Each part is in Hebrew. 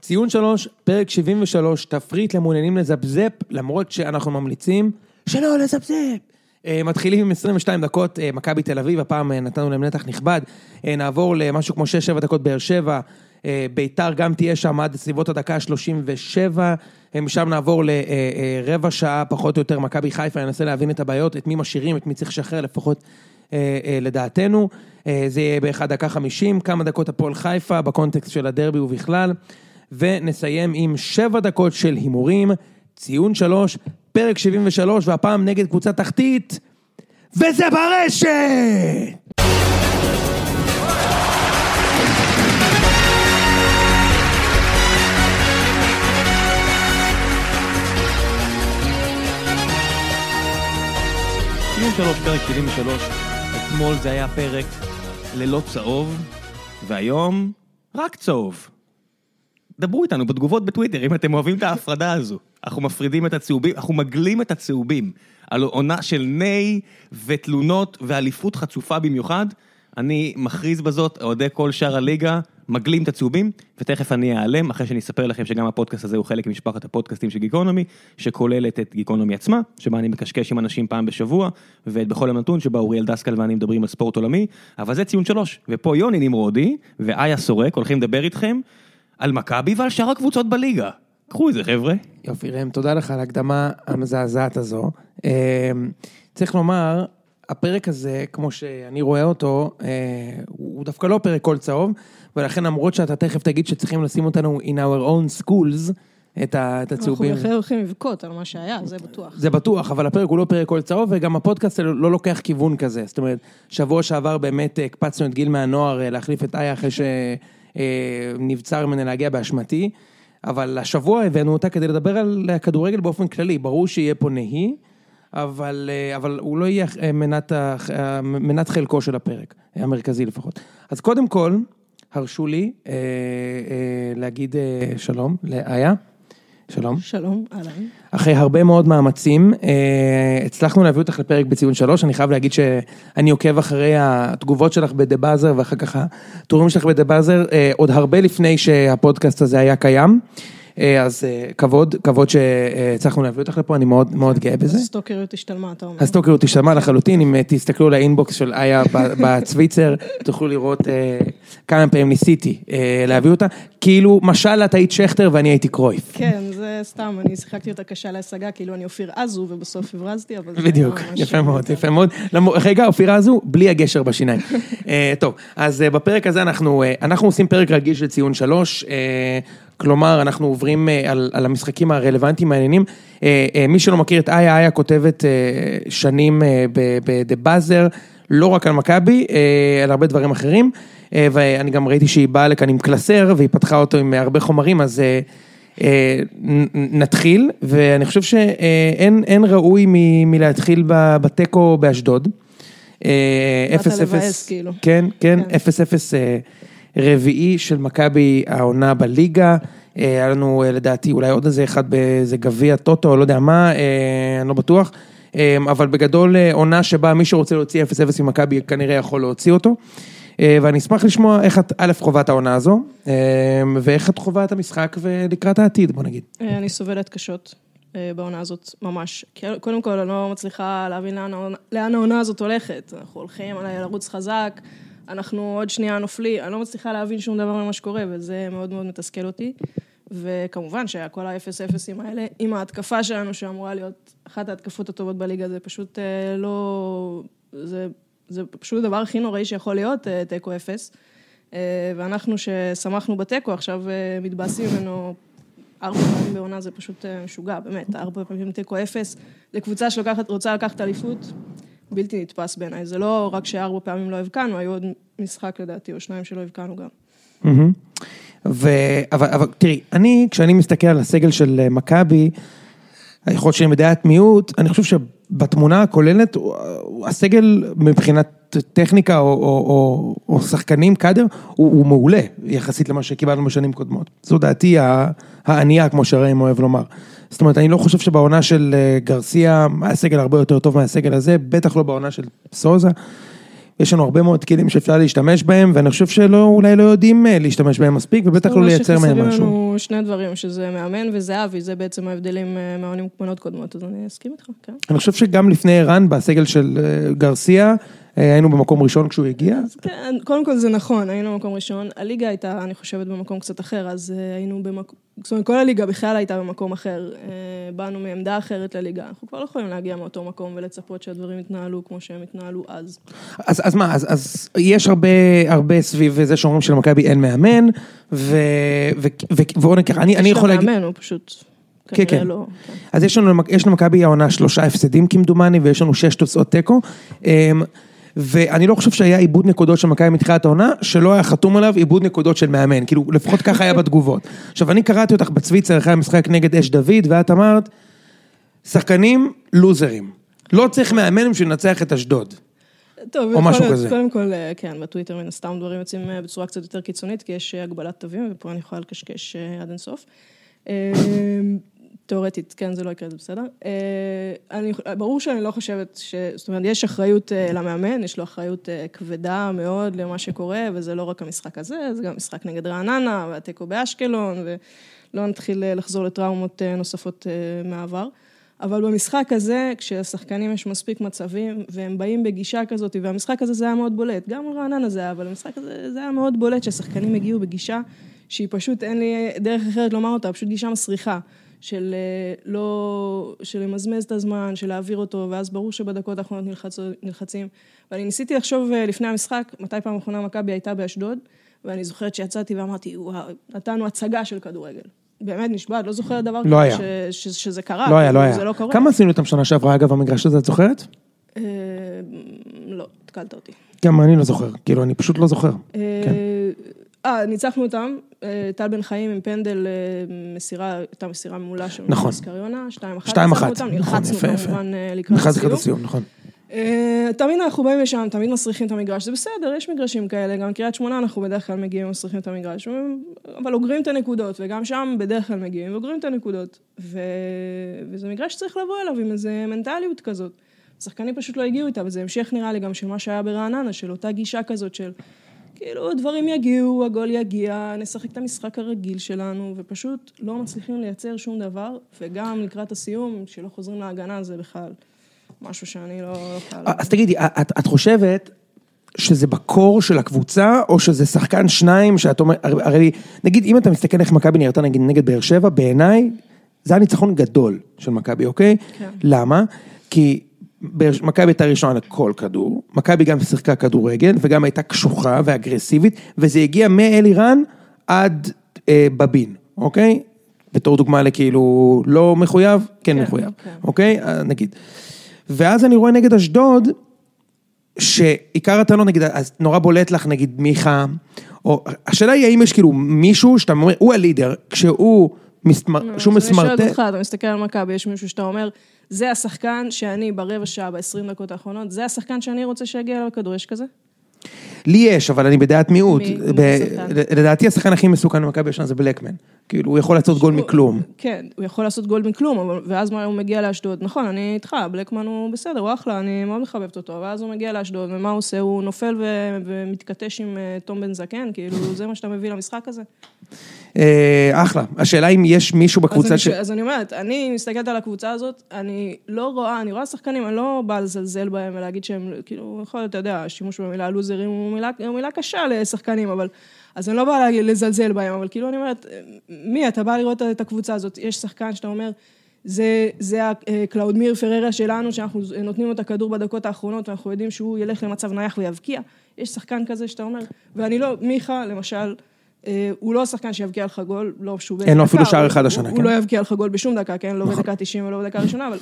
ציון שלוש, פרק 73, תפריט למעוניינים לזפזפ, למרות שאנחנו ממליצים שלא לזפזפ. אה, מתחילים עם 22 דקות, אה, מכבי תל אביב, הפעם אה, נתנו להם נתח נכבד. נעבור למשהו כמו 6-7 דקות באר שבע. ביתר גם תהיה שם עד סביבות הדקה ה-37. אה, משם נעבור לרבע שעה, פחות או יותר, מכבי חיפה, ננסה להבין את הבעיות, את מי משאירים, את מי צריך לשחרר, לפחות לדעתנו. זה יהיה באחד דקה 50, כמה דקות הפועל חיפה, בקונטקסט של הדרבי ובכלל. ונסיים עם שבע דקות של הימורים, ציון שלוש, פרק 73, והפעם נגד קבוצה תחתית, וזה ברשת! ציון שלוש, פרק 73, אתמול זה היה פרק ללא צהוב, והיום רק צהוב. דברו איתנו בתגובות בטוויטר אם אתם אוהבים את ההפרדה הזו. אנחנו מפרידים את הצהובים, אנחנו מגלים את הצהובים. על עונה של ניי ותלונות ואליפות חצופה במיוחד. אני מכריז בזאת, אוהדי כל שאר הליגה, מגלים את הצהובים, ותכף אני אעלם, אחרי שאני אספר לכם שגם הפודקאסט הזה הוא חלק ממשפחת הפודקאסטים של גיקונומי, שכוללת את גיקונומי עצמה, שבה אני מקשקש עם אנשים פעם בשבוע, ובכל יום נתון שבה אוריאל דסקל ואני מדברים על ספורט עולמי, אבל זה ציון שלוש, ופה יוני נמרודי ואיה סורק הולכים לדבר איתכם על מכבי ועל שאר הקבוצות בליגה. קחו את זה חבר'ה. יופי ראם, תודה לך על ההקדמה המזעזעת הזו. אה, צריך לומר, הפרק הזה, כמו שאני רואה אותו, אה, הוא דווקא לא פרק כל צהוב, ולכן למרות שאתה תכף תגיד שצריכים לשים אותנו in our own schools, את ה- את אנחנו הצהובים. בהחלט הולכים לבכות על מה שהיה, זה בטוח. זה בטוח, אבל הפרק הוא לא פרק כל צהוב, וגם הפודקאסט לא לוקח כיוון כזה. זאת אומרת, שבוע שעבר באמת הקפצנו את גיל מהנוער אה, להחליף את איה אחרי שנבצר ממנה להגיע באשמתי, אבל השבוע הבאנו אותה כדי לדבר על הכדורגל באופן כללי. ברור שיהיה פה נהי, אבל, אה, אבל הוא לא יהיה אה, מנת, אה, מנת חלקו של הפרק, המרכזי לפחות. אז קודם כל, הרשו לי אה, אה, להגיד אה, שלום לאיה. שלום. שלום, אהלן. אחרי הרבה מאוד מאמצים, אה, הצלחנו להביא אותך לפרק בציון שלוש, אני חייב להגיד שאני עוקב אחרי התגובות שלך בדה באזר ואחר כך הטורים שלך בדה באזר, אה, עוד הרבה לפני שהפודקאסט הזה היה קיים, אז אה, כבוד, כבוד שהצלחנו להביא אותך לפה, אני מאוד מאוד גאה בזה. הסטוקריות השתלמה, אתה אומר. הסטוקריות השתלמה לחלוטין, אם אה, תסתכלו על האינבוקס של איה בצוויצר, תוכלו לראות אה, כמה פעמים ניסיתי אה, להביא אותה, כאילו משל את היית שכטר ואני הייתי קרויף. כן, זה סתם, אני שיחקתי אותה קשה להשגה, כאילו אני אופיר עזו, ובסוף הברזתי, אבל זה בדיוק, יפה מאוד, יפה מאוד. רגע, אופירה הזו, בלי הגשר בשיניים. אה, טוב, אז אה, בפרק הזה אנחנו, אה, אנחנו עושים פרק רגיל של ציון שלוש, אה, כלומר, אנחנו עוברים אה, על, על המשחקים הרלוונטיים העניינים. אה, אה, מי שלא מכיר את איה, איה כותבת שנים ב"דה באזר", לא רק על מכבי, על הרבה דברים אחרים. ואני גם ראיתי שהיא באה לכאן עם קלסר, והיא פתחה אותו עם הרבה חומרים, אז נתחיל, ואני חושב שאין ראוי מ, מלהתחיל בתיקו באשדוד. 0-0, כן, כן, 0-0 רביעי של מכבי העונה בליגה. אה, היה לנו אה, לדעתי אולי עוד איזה אחד באיזה גביע טוטו, לא יודע מה, אה, אני לא בטוח. אבל בגדול עונה שבה מי שרוצה להוציא 0-0 ממכבי כנראה יכול להוציא אותו. ואני אשמח לשמוע איך את א' חווה את העונה הזו, ואיך את חווה את המשחק ולקראת העתיד, בוא נגיד. אני סובלת קשות בעונה הזאת, ממש. קודם כל, אני לא מצליחה להבין לאן העונה- הזאת הולכת. אנחנו הולכים עליי לרוץ חזק, אנחנו עוד שנייה נופלים, אני לא מצליחה להבין שום דבר ממה שקורה, וזה מאוד מאוד מתסכל אותי. וכמובן שכל האפס אפסים האלה, עם ההתקפה שלנו, שאמורה להיות אחת ההתקפות הטובות בליגה, זה פשוט אה, לא... זה, זה פשוט הדבר הכי נוראי שיכול להיות, אה, תיקו אפס. אה, ואנחנו ששמחנו בתיקו, עכשיו מתבאסים ממנו ארבע פעמים בעונה, זה פשוט משוגע, באמת, ארבע פעמים תיקו אפס. לקבוצה שרוצה לקחת אליפות, בלתי נתפס בעיניי. זה לא רק שארבע פעמים לא הבקענו, היו עוד משחק לדעתי, או שניים שלא הבקענו גם. ו... אבל, אבל תראי, אני, כשאני מסתכל על הסגל של אה, מכבי, היכולת שלי מדעת מיעוט, אני חושב שבתמונה הכוללת, הוא- הסגל מבחינת טכניקה או, או, או, או שחקנים, קאדר, הוא, הוא מעולה יחסית למה שקיבלנו בשנים קודמות. זו דעתי הענייה, כמו שראם אוהב לומר. זאת אומרת, אני לא חושב שבעונה של אה, גרסיה, היה סגל הרבה יותר טוב מהסגל הזה, בטח לא בעונה של סוזה. יש לנו הרבה מאוד כלים שאפשר להשתמש בהם, ואני חושב שלא, אולי לא יודעים אה, להשתמש בהם מספיק, ובטח לא לייצר מהם שחסרים משהו. לנו שני דברים, שזה מאמן וזהבי, זה בעצם ההבדלים אה, מהעונים קודמות, אז אני אסכים איתך, כן. אני חושב שגם לפני ערן, בסגל של גרסיה, היינו במקום ראשון כשהוא הגיע. כן, קודם כל זה נכון, היינו במקום ראשון. הליגה הייתה, אני חושבת, במקום קצת אחר, אז אה, היינו במקום... זאת אומרת, כל הליגה בכלל הייתה במקום אחר. אה, באנו מעמדה אחרת לליגה. אנחנו כבר לא יכולים להגיע מאותו מקום ולצפות שהדברים יתנהלו כמו שהם התנהלו אז. אז, אז מה, אז, אז יש הרבה, הרבה סביב זה שאומרים שלמכבי אין מאמן, ובואו ניקח, אני, אני יכול יש להגיד... לה מאמן, הוא פשוט... כן, כן. לא... כן. אז יש לנו, יש למכבי העונה שלושה הפסדים כמדומני, ויש לנו שש תוצאות תיקו. ואני לא חושב שהיה עיבוד נקודות של מכבי מתחילת העונה, שלא היה חתום עליו עיבוד נקודות של מאמן. כאילו, לפחות ככה היה בתגובות. עכשיו, אני קראתי אותך בצוויצר אחרי המשחק נגד אש דוד, ואת אמרת, שחקנים לוזרים. לא צריך מאמן בשביל לנצח את אשדוד. טוב, או משהו להיות, כזה. קודם כל, אה, כן, בטוויטר מן הסתם דברים יוצאים אה, בצורה קצת יותר קיצונית, כי יש אה, הגבלת תווים, ופה אני יכולה לקשקש עד אינסוף. תיאורטית, כן, זה לא יקרה, זה בסדר. אה, אני, ברור שאני לא חושבת ש... זאת אומרת, יש אחריות אה, למאמן, יש לו אחריות אה, כבדה מאוד למה שקורה, וזה לא רק המשחק הזה, זה גם משחק נגד רעננה, והתיקו באשקלון, ולא נתחיל לחזור לטראומות נוספות מהעבר. אבל במשחק הזה, כשלשחקנים יש מספיק מצבים, והם באים בגישה כזאת, והמשחק הזה זה היה מאוד בולט, גם רעננה זה היה, אבל המשחק הזה זה היה מאוד בולט, שהשחקנים הגיעו בגישה שהיא פשוט, אין לי דרך אחרת לומר אותה, פשוט גישה מסריחה. של אה, לא, של למזמז את הזמן, של להעביר אותו, ואז ברור שבדקות האחרונות נלחצ, נלחצים. ואני ניסיתי לחשוב אה, לפני המשחק, מתי פעם אחרונה מכבי הייתה באשדוד, ואני זוכרת שיצאתי ואמרתי, וואו, נתנו הצגה של כדורגל. באמת נשבעת, לא זוכרת דבר לא היה. ש, ש, שזה קרה. לא היה, לא כאילו, היה. זה לא קורה. כמה עשינו איתם שנה שעברה, אגב, במגרש הזה, את זוכרת? אה, לא, התקלת אותי. גם אני לא זוכר, כאילו, אני פשוט לא זוכר. אה, אה, ניצחנו אותם, אה, טל בן חיים עם פנדל, אה, מסירה, הייתה מסירה מעולה של נכון. סקריונה, 2-1. שתיים אחת, נכון, נלחצנו יפה. כמובן אה, לקראת נכנס לקראת הסיום. הסיום, נכון. תמיד אנחנו באים לשם, תמיד מסריחים את המגרש, זה בסדר, יש מגרשים כאלה, גם קריית שמונה אנחנו בדרך כלל מגיעים ומסריחים את המגרש, אבל אוגרים את הנקודות, וגם שם בדרך כלל מגיעים ואוגרים את הנקודות. ו... וזה מגרש שצריך לבוא אליו עם איזו מנטליות כזאת. השחקנים פשוט לא הגיעו איתה, וזה המשך נראה לי גם של מה שהיה ברעננה, של אותה גישה כזאת של, כאילו, דברים יגיעו, הגול יגיע, נשחק את המשחק הרגיל שלנו, ופשוט לא מצליחים לייצר שום דבר, וגם לקראת הסיום, שלא חוזרים להגנה, זה בכלל משהו שאני לא יכולה... אז תגידי, את, את חושבת שזה בקור של הקבוצה, או שזה שחקן שניים שאת אומרת, הרי נגיד אם אתה מסתכל איך מכבי נראתה נגיד נגד באר שבע, בעיניי זה היה ניצחון גדול של מכבי, אוקיי? כן. למה? כי מכבי הייתה ראשונה לכל כדור, מכבי גם שיחקה כדורגל וגם הייתה קשוחה ואגרסיבית, וזה הגיע מאלירן עד אה, בבין, אוקיי? בתור דוגמה לכאילו לא מחויב, כן, כן, מחויב, כן. אוקיי? אה, נגיד. ואז אני רואה נגד אשדוד, שעיקר הטענות, נגיד, אז נורא בולט לך, נגיד, מיכה, או, השאלה היא האם יש כאילו מישהו שאתה אומר, הוא הלידר, כשהוא מסמר, כשהוא אז אני מסמרטט, שואלת אותך, אתה מסתכל על מכבי, יש מישהו שאתה אומר, זה השחקן שאני ברבע שעה, ב-20 דקות האחרונות, זה השחקן שאני רוצה שיגיע אליו הכדור, יש כזה? לי יש, אבל אני בדעת מיעוט. לדעתי השחקן הכי מסוכן במכבי השנה זה בלקמן. כאילו, הוא יכול לעשות גול מכלום. כן, הוא יכול לעשות גול מכלום, ואז הוא מגיע לאשדוד, נכון, אני איתך, בלקמן הוא בסדר, הוא אחלה, אני מאוד מחבבת אותו, ואז הוא מגיע לאשדוד, ומה הוא עושה? הוא נופל ומתכתש עם אה, תום בן זקן, כאילו, זה מה שאתה מביא למשחק הזה? אה, אחלה. השאלה אם יש מישהו בקבוצה ש... אז אני אומרת, אני מסתכלת על הקבוצה הזאת, אני לא רואה, אני רואה שחקנים, אני לא באה לזלזל בהם ולהגיד שהם, כאילו, יכול להיות, אתה יודע, השימוש במילה לוזרים הוא מילה, הוא מילה קשה לשחקנים, אבל... אז אני לא באה לזלזל בהם, אבל כאילו אני אומרת, מי, אתה בא לראות את הקבוצה הזאת, יש שחקן שאתה אומר, זה, זה הקלאודמיר פררה שלנו, שאנחנו נותנים לו את הכדור בדקות האחרונות, ואנחנו יודעים שהוא ילך למצב נייח ויבקיע. יש שחקן כזה שאתה אומר, ואני לא, מיכה, למשל, אה, הוא לא שחקן שיבקיע לך גול, לא שהוא באיזה אין לו דקה, אפילו שער הוא- אחד השנה, כן. הוא לא יבקיע לך גול בשום דקה, כן? לא בדקה 90 ולא בדקה ראשונה, אבל...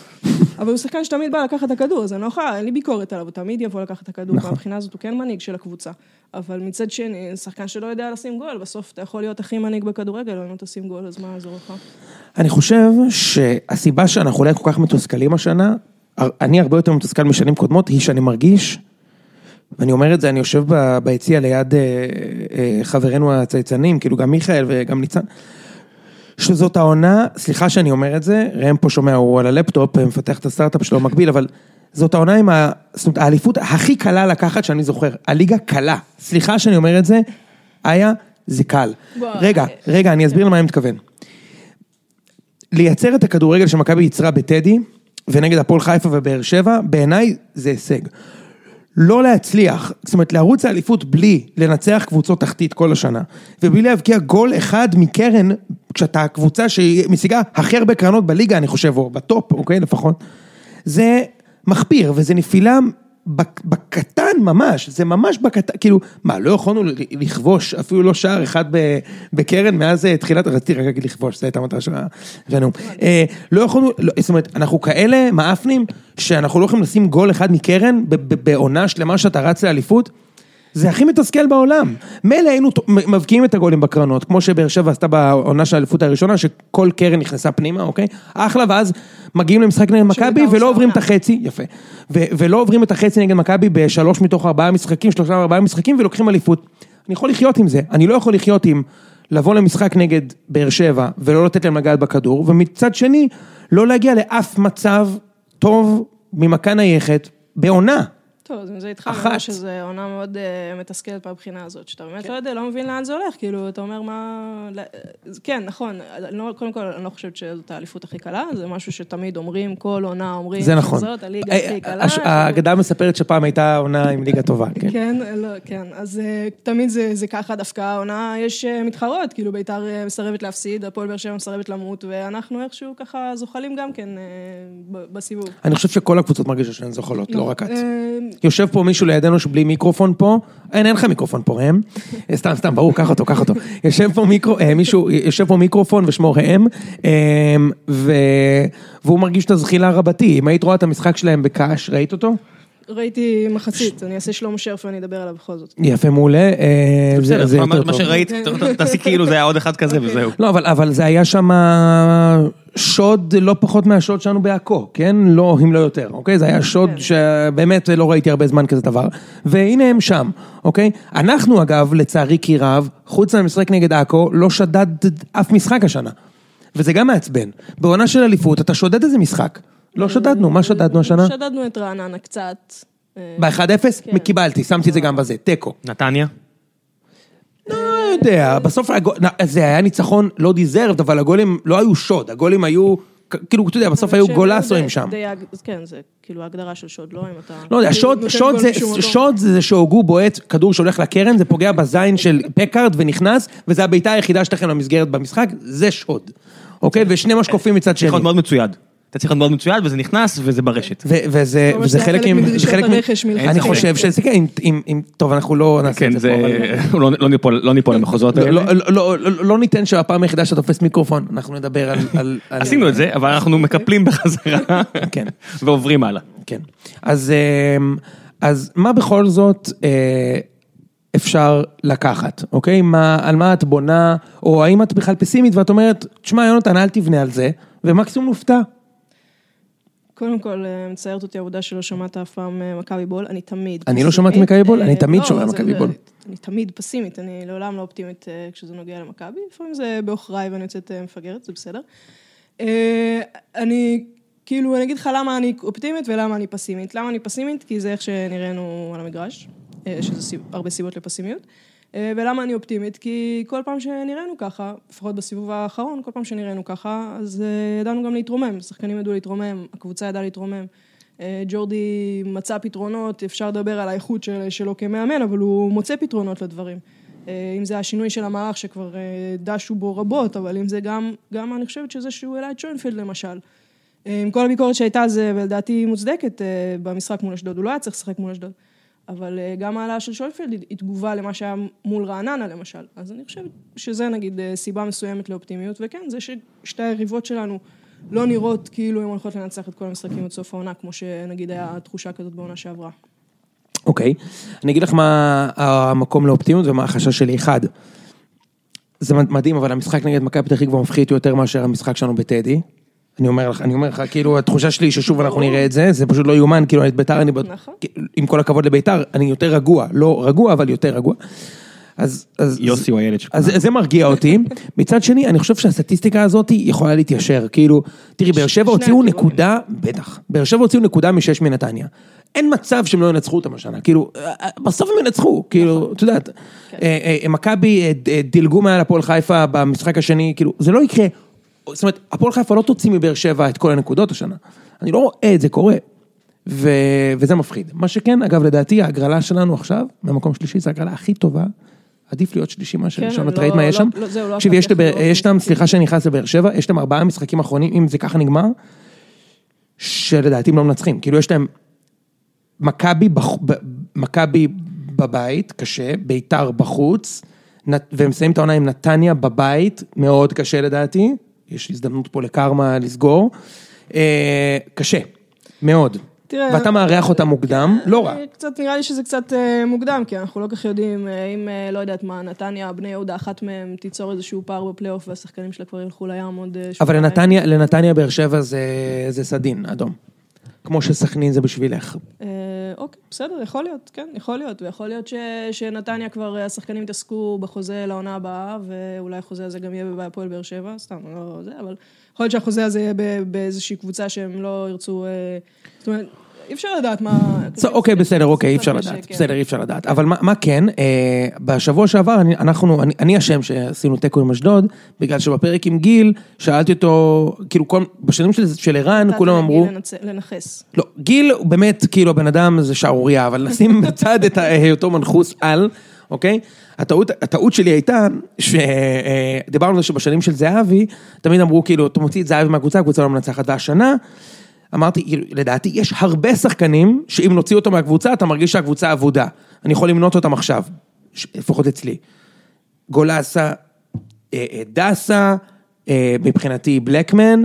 אבל הוא שחקן שתמיד בא לקחת את הכדור, אז אני לא יכולה, אין לי ביקורת עליו, הוא תמיד יבוא לקחת את הכדור, נכון. מהבחינה הזאת הוא כן מנהיג של הקבוצה. אבל מצד שני, שחקן שלא יודע לשים גול, בסוף אתה יכול להיות הכי מנהיג בכדורגל, אם לא תשים גול, אז מה יעזור לך? אני חושב שהסיבה שאנחנו אולי כל כך מתוסכלים השנה, אני הרבה יותר מתוסכל משנים קודמות, היא שאני מרגיש, ואני אומר את זה, אני יושב ביציע ליד אה, אה, חברינו הצייצנים, כאילו גם מיכאל וגם ניצן, שזאת העונה, סליחה שאני אומר את זה, ראם פה שומע, הוא על הלפטופ, מפתח את הסטארט-אפ שלו מקביל, אבל זאת העונה עם ה... זאת אומרת, האליפות הכי קלה לקחת שאני זוכר. הליגה קלה. סליחה שאני אומר את זה, איה, זה קל. בוא, רגע, אה, רגע, אני אסביר למה אני מתכוון. לייצר את הכדורגל שמכבי ייצרה בטדי, ונגד הפועל חיפה ובאר שבע, בעיניי זה הישג. לא להצליח, זאת אומרת לרוץ לאליפות בלי לנצח קבוצות תחתית כל השנה, ובלי להבקיע גול אחד מקרן, כשאתה הקבוצה שמשיגה הכי הרבה קרנות בליגה, אני חושב, או בטופ, אוקיי, לפחות, זה מחפיר, וזה נפילה בקטן ממש, זה ממש בקטן, כאילו, מה, לא יכולנו לכבוש אפילו לא שער אחד בקרן מאז אה, תחילת, רציתי רק להגיד לכבוש, זו הייתה המטרה של ה... והנאום. אה, לא יכולנו, לא, זאת אומרת, אנחנו כאלה מאפנים, שאנחנו לא יכולים לשים גול אחד מקרן בעונה שלמה שאתה רץ לאליפות. זה הכי מתסכל בעולם. מילא היינו מבקיעים את הגולים בקרנות, כמו שבאר שבע עשתה בעונה של האליפות הראשונה, שכל קרן נכנסה פנימה, אוקיי? אחלה, ואז מגיעים למשחק נגד מכבי שבית"ר ולא עושה עוברים את. החצי, יפה. ו- ולא עוברים את החצי נגד מכבי בשלוש מתוך ארבעה משחקים, שלושה מארבעה משחקים, ולוקחים אליפות. אני יכול לחיות עם זה, אני לא יכול לחיות עם לבוא למשחק נגד באר שבע ולא לתת להם לגעת בכדור, ומצד שני, לא להגיע לאף מצב טוב ממכה נייחת בעונה. טוב, אז עם זה איתך, אחת. שזו עונה מאוד uh, מתסכלת מהבחינה הזאת, שאתה באמת לא יודע, לא מבין לאן זה הולך, כאילו, אתה אומר מה... לא- כן, נכון, לא, קודם כל, אני לא חושבת שזאת האליפות הכי קלה, זה משהו שתמיד אומרים, כל עונה אומרים, זה נכון. זאת הליגה אה, הכי קלה. הש- כאילו. האגדה מספרת שפעם הייתה עונה עם ליגה טובה, כן. כן, לא, כן, אז uh, תמיד זה, זה ככה, דווקא העונה יש uh, מתחרות, כאילו ביתר uh, מסרבת להפסיד, הפועל באר שבע מסרבת למות, ואנחנו איכשהו ככה זוחלים גם כן uh, בסיבוב. אני חושב שכל הקבוצות מרגישות שהן זוחלות, לא רק את. יושב פה מישהו לידינו שבלי מיקרופון פה, אין, אין לך מיקרופון פה, ראם. סתם, סתם, ברור, קח אותו, קח אותו. יושב פה מיקרו, אה, מישהו, יושב פה מיקרופון ושמו ראם, אה, ו... והוא מרגיש את הזחילה רבתי. אם היית רואה את המשחק שלהם בקאש, ראית אותו? ראיתי מחצית, אני אעשה שלום שרף ואני אדבר עליו בכל זאת. יפה, מעולה. אה, בסדר, מה-. שראית, תעשי כאילו זה היה עוד אחד כזה וזהו. לא, אבל זה היה שם שוד לא פחות מהשוד שלנו בעכו, כן? לא, אם לא יותר, אוקיי? זה היה שוד כן. שבאמת לא ראיתי הרבה זמן כזה דבר. והנה הם שם, אוקיי? אנחנו אגב, לצערי כי רב, חוץ מהמשחק נגד עכו, לא שדד אף משחק השנה. וזה גם מעצבן. בעונה של אליפות אתה שודד איזה משחק. לא שדדנו, מה שדדנו השנה? שדדנו את רעננה קצת. אה, ב-1-0? כן. קיבלתי, שמתי את זה גם בזה, תיקו. נתניה? לא יודע, בסוף זה היה ניצחון לא דיזרבד, אבל הגולים לא היו שוד, הגולים היו, כאילו, אתה יודע, בסוף היו די- שם. כן, זה כאילו ההגדרה של שוד, לא אם אתה... לא יודע, שוד, זה, שהוגו בועט כדור שהולך לקרן, זה פוגע בזין של פקארד ונכנס, וזה הבעיטה היחידה שלכם למסגרת במשחק, זה שוד. אוקיי? ושני משקופים מצד שני. להיות מאוד מצויד. אתה צריך להיות מאוד מצויד וזה נכנס וזה ברשת. וזה זה חלק. מדרישות זה חלק מ- הרכש מלכתחילה. אני חושב שזה כן, אם-. טוב, אנחנו לא נעשה כן, את זה זה... פה. אבל- לא- לא ניפול- לא ניפול למחוזות לא- האלה. לא- לא- לא- לא ניתן שהפעם היחידה שאתה תופס מיקרופון, אנחנו נדבר על... עשינו את זה, אבל אנחנו מקפלים בחזרה. כן. ועוברים הלאה. כן. אז, אמ, אז מה בכל זאת אה, אפשר לקחת, אוקיי? מה, על מה את בונה, או האם את בכלל פסימית ואת אומרת, תשמע, יונתן, אל תבנה על זה, ומקסימום נופתע. קודם כל, אה, מצערת אותי העובדה שלא שמעת אף פעם אה, מכבי בול, אני תמיד אני לא. שמעתי מכבי בול, אני אה, תמיד לא, שומע מכבי בול. אני תמיד פסימית, אני לעולם לא אופטימית כשזה נוגע למכבי, לפעמים זה בעוכריי ואני יוצאת מפגרת, זה בסדר. אני, כאילו, אני אגיד לך למה אני אופטימית ולמה אני פסימית. למה אני פסימית? כי זה איך שנראינו על המגרש, שזה הרבה סיבות לפסימיות. אה, ולמה אני אופטימית? כי כל פעם שנראינו ככה, לפחות בסיבוב האחרון, כל פעם שנראינו ככה, אז אה, ידענו גם להתרומם. שחקנים ידעו להתרומם, הקבוצה ידעה להתרומם. אה, ג'ורדי מצא פתרונות, אפשר לדבר על האיכות של, שלו כמאמן, אבל הוא מוצא פתרונות לדברים. אם זה השינוי של המערך שכבר דשו בו רבות, אבל אם זה גם, גם אני חושבת שזה שהוא העלה את שוינפלד למשל. עם כל הביקורת שהייתה זה, ולדעתי היא מוצדקת במשחק מול אשדוד, הוא לא היה צריך לשחק מול אשדוד. אבל אה, גם העלאה של שוינפלד היא תגובה למה שהיה מול רעננה למשל. אז אני חושבת שזה נגיד אה, סיבה מסוימת לאופטימיות, וכן, זה ששתי היריבות שלנו לא נראות כאילו הן הולכות לנצח את כל המשחקים עד סוף העונה, כמו שנגיד היה תחושה כזאת בעונה שעברה. אוקיי, אני אגיד לך מה המקום לאופטימיות ומה החשש שלי. אחד, זה מדהים, אבל המשחק נגד מכבי פתח תקווה מפחיד אותי יותר מאשר המשחק שלנו בטדי. אני אומר לך, אני אומר לך, כאילו, התחושה שלי ששוב אנחנו נראה את זה, זה פשוט לא יאומן, כאילו, את ביתר אני, נכון. עם כל הכבוד לביתר, אני יותר רגוע, לא רגוע, אבל יותר רגוע. אז... אז יוסי הוא הילד שלך. אז זה מרגיע אותי. מצד שני, אני חושב שהסטטיסטיקה הזאת יכולה להתיישר. כאילו, תראי, באר שבע הוציאו. נקודה, בטח, באר שבע הוציאו נקודה משש מנתניה. אין מצב שהם לא ינצחו אותם השנה, כאילו, אה, בסוף הם ינצחו, כאילו, את יודעת, אה, אה, מכבי אה, אה, דילגו מעל הפועל חיפה במשחק השני, כאילו, זה לא יקרה. זאת אומרת, הפועל חיפה לא תוציא מבאר שבע את כל הנקודות השנה. אני לא רואה את זה קורה. ו... וזה מפחיד. מה שכן, אגב, לדעתי, ההגרלה שלנו עכשיו, במקום שלישי, זו ההגרלה הכי טובה. עדיף להיות שלישי מאשר כן, את לא- ראית מה יש לא- שם? לא- לא תקשיבי, יש יש להם, סליחה שאני נכנס לבאר שבע, יש להם ארבעה משחקים אחרונים, אם זה ככה נגמר, שלדעתי הם לא מנצחים. כאילו, יש להם מכבי בח- ב- מכבי בבית, קשה, ביתר בחוץ, נת- והם מסיימים את העונה עם נתניה בבית, מאוד קשה לדעתי, יש הזדמנות פה לקרמה לסגור. אה, קשה, מאוד. תראה, ואתה מארח אותם מוקדם, לא רע. אה, קצת, נראה לי שזה קצת אה, מוקדם, כי אנחנו לא כל כך יודעים אם, לא יודעת מה, נתניה, בני יהודה, אחת מהם תיצור איזשהו פער בפלייאוף והשחקנים שלה כבר ילכו לים עוד אה, אבל שבועיים. לנתניה, לנתניה באר שבע זה, זה סדין, אדום. כמו שסכנין זה בשבילך. אה, אוקיי, בסדר, יכול להיות, כן, יכול להיות. ויכול להיות ש, שנתניה כבר, אה, השחקנים יתעסקו בחוזה לעונה הבאה, ואולי החוזה הזה גם יהיה בהפועל באר שבע, סתם, לא זה, אבל יכול להיות שהחוזה הזה יהיה באיזושהי קבוצה שהם לא ירצו... אה, זאת אומרת, אי אפשר לדעת מה... אוקיי, בסדר, אוקיי, אי אפשר לדעת. בסדר, אי אפשר לדעת. אבל מה, כן, אה, בשבוע שעבר, אנחנו, אני, אשם שעשינו תיקו עם אשדוד, בגלל שבפרק עם גיל, שאלתי אותו, כאילו, בשנים של, של ערן, כולם אמרו, לנכס. לא, גיל הוא באמת, כאילו, הבן אדם זה שערורייה, אבל נשים בצד את היותו מנחוס על, אוקיי? הטעות, הטעות שלי הייתה, שדיברנו על זה שבשנים של זהבי, תמיד אמרו, כאילו, אתה מוציא את זהבי מהקבוצה, הקבוצה לא מנצחת, והשנה, אמרתי, כאילו, לדעתי, יש הרבה שחקנים, שאם נוציא אותו מהקבוצה, אתה מרגיש שהקבוצה אבודה. אני יכול למנות אותם עכשיו, לפחות אצלי. גולסה, אה, אה, דסה, אה, מבחינתי בלקמן,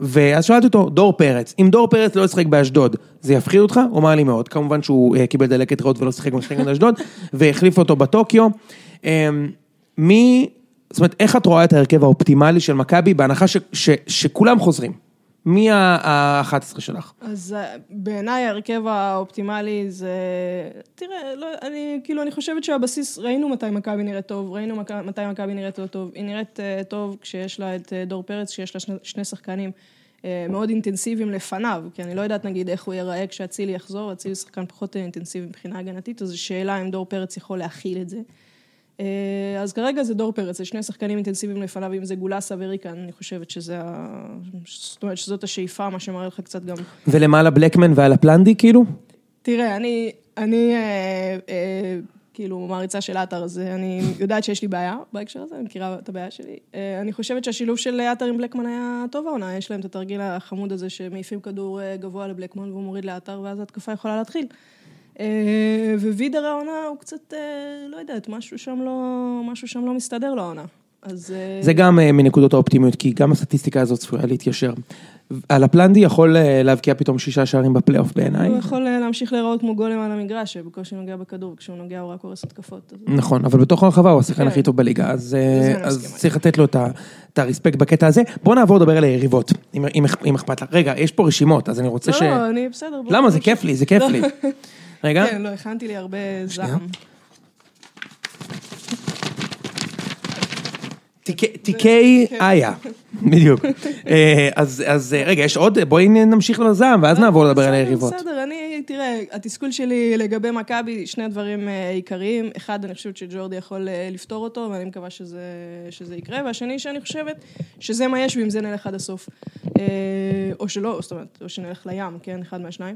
ואז שאלתי אותו, דור פרץ, אם דור פרץ לא ישחק באשדוד, זה יפחיד אותך? הוא אמר לי מאוד, כמובן שהוא קיבל דלקת ריאות ולא שיחק במשחק נגד אשדוד, והחליף אותו בטוקיו. מי, זאת אומרת, איך את רואה את ההרכב האופטימלי של מכבי, בהנחה ש, ש, שכולם חוזרים? מי ה-11 שלך? אז אה, בעיניי ההרכב האופטימלי זה... תראה, לא, אני, כאילו, אני חושבת שהבסיס, ראינו מתי מכבי נראית טוב, ראינו מק- מתי מכבי נראית לא טוב. היא נראית אה, טוב כשיש לה את אה, דור פרץ, כשיש לה שני, שני שחקנים אה, מאוד אינטנסיביים לפניו, כי אני לא יודעת נגיד איך הוא ייראה כשאצילי יחזור, אצילי שחקן פחות אינטנסיבי מבחינה הגנתית, אז זו שאלה אם דור פרץ יכול להכיל את זה. אה, אז כרגע זה דור פרץ, זה שני שחקנים אינטנסיביים לפניו, אם זה גולסה וריקן, אני חושבת שזה ה... זאת אומרת שזאת השאיפה, מה שמראה לך קצת גם... ולמעלה בלקמן ועל הפלנדי, כאילו? תראה, אני, אני אה, אה, כאילו מעריצה של עטר, אז אה, אני יודעת שיש לי בעיה בהקשר הזה, אני מכירה את הבעיה שלי. אה, אני חושבת שהשילוב של עטר עם בלקמן היה טוב העונה, יש להם את התרגיל החמוד הזה שמעיפים כדור אה, גבוה לבלקמן והוא מוריד לעטר, ואז ההתקפה יכולה להתחיל. אה, ווידר העונה הוא קצת, אה, לא יודעת, משהו שם לא, משהו שם לא מסתדר לו העונה. אז... אה, זה גם מנקודות האופטימיות, כי גם הסטטיסטיקה הזאת צפויה להתיישר. על הפלנדי יכול להבקיע פתאום שישה שערים בפלייאוף בעיניי. הוא יכול להמשיך להיראות כמו גולם על המגרש, שבקושי נוגע בכדור, וכשהוא נוגע הוא רק הורס התקפות. נכון, אבל בתוך הרחבה הוא השחקן כן. הכי טוב בליגה, אז. צריך לתת לו את הרספקט בקטע הזה. בוא נעבור לדבר על היריבות, אם- אכפת לך. רגע, יש פה רשימות, אז אני רוצה ש... לא, לא, אני בסדר. למה? זה. כיף לי, זה כיף לי. רגע, כן, לא, הכנתי לי הרבה. זעם. תיקי- תיקי כן. איה, בדיוק. אה, אז אז, אה, רגע, יש עוד, בואי נמשיך לזעם, ואז נעבור לדבר על היריבות. בסדר, אני, תראה, התסכול שלי לגבי מכבי, שני דברים אה, עיקריים. אחד, אני חושבת שג'ורדי יכול לפתור אותו, ואני מקווה שזה, שזה יקרה. והשני, שאני חושבת שזה מה יש, ועם זה נלך עד הסוף. או שלא, זאת אומרת, או שנלך לים, כן, אחד מהשניים.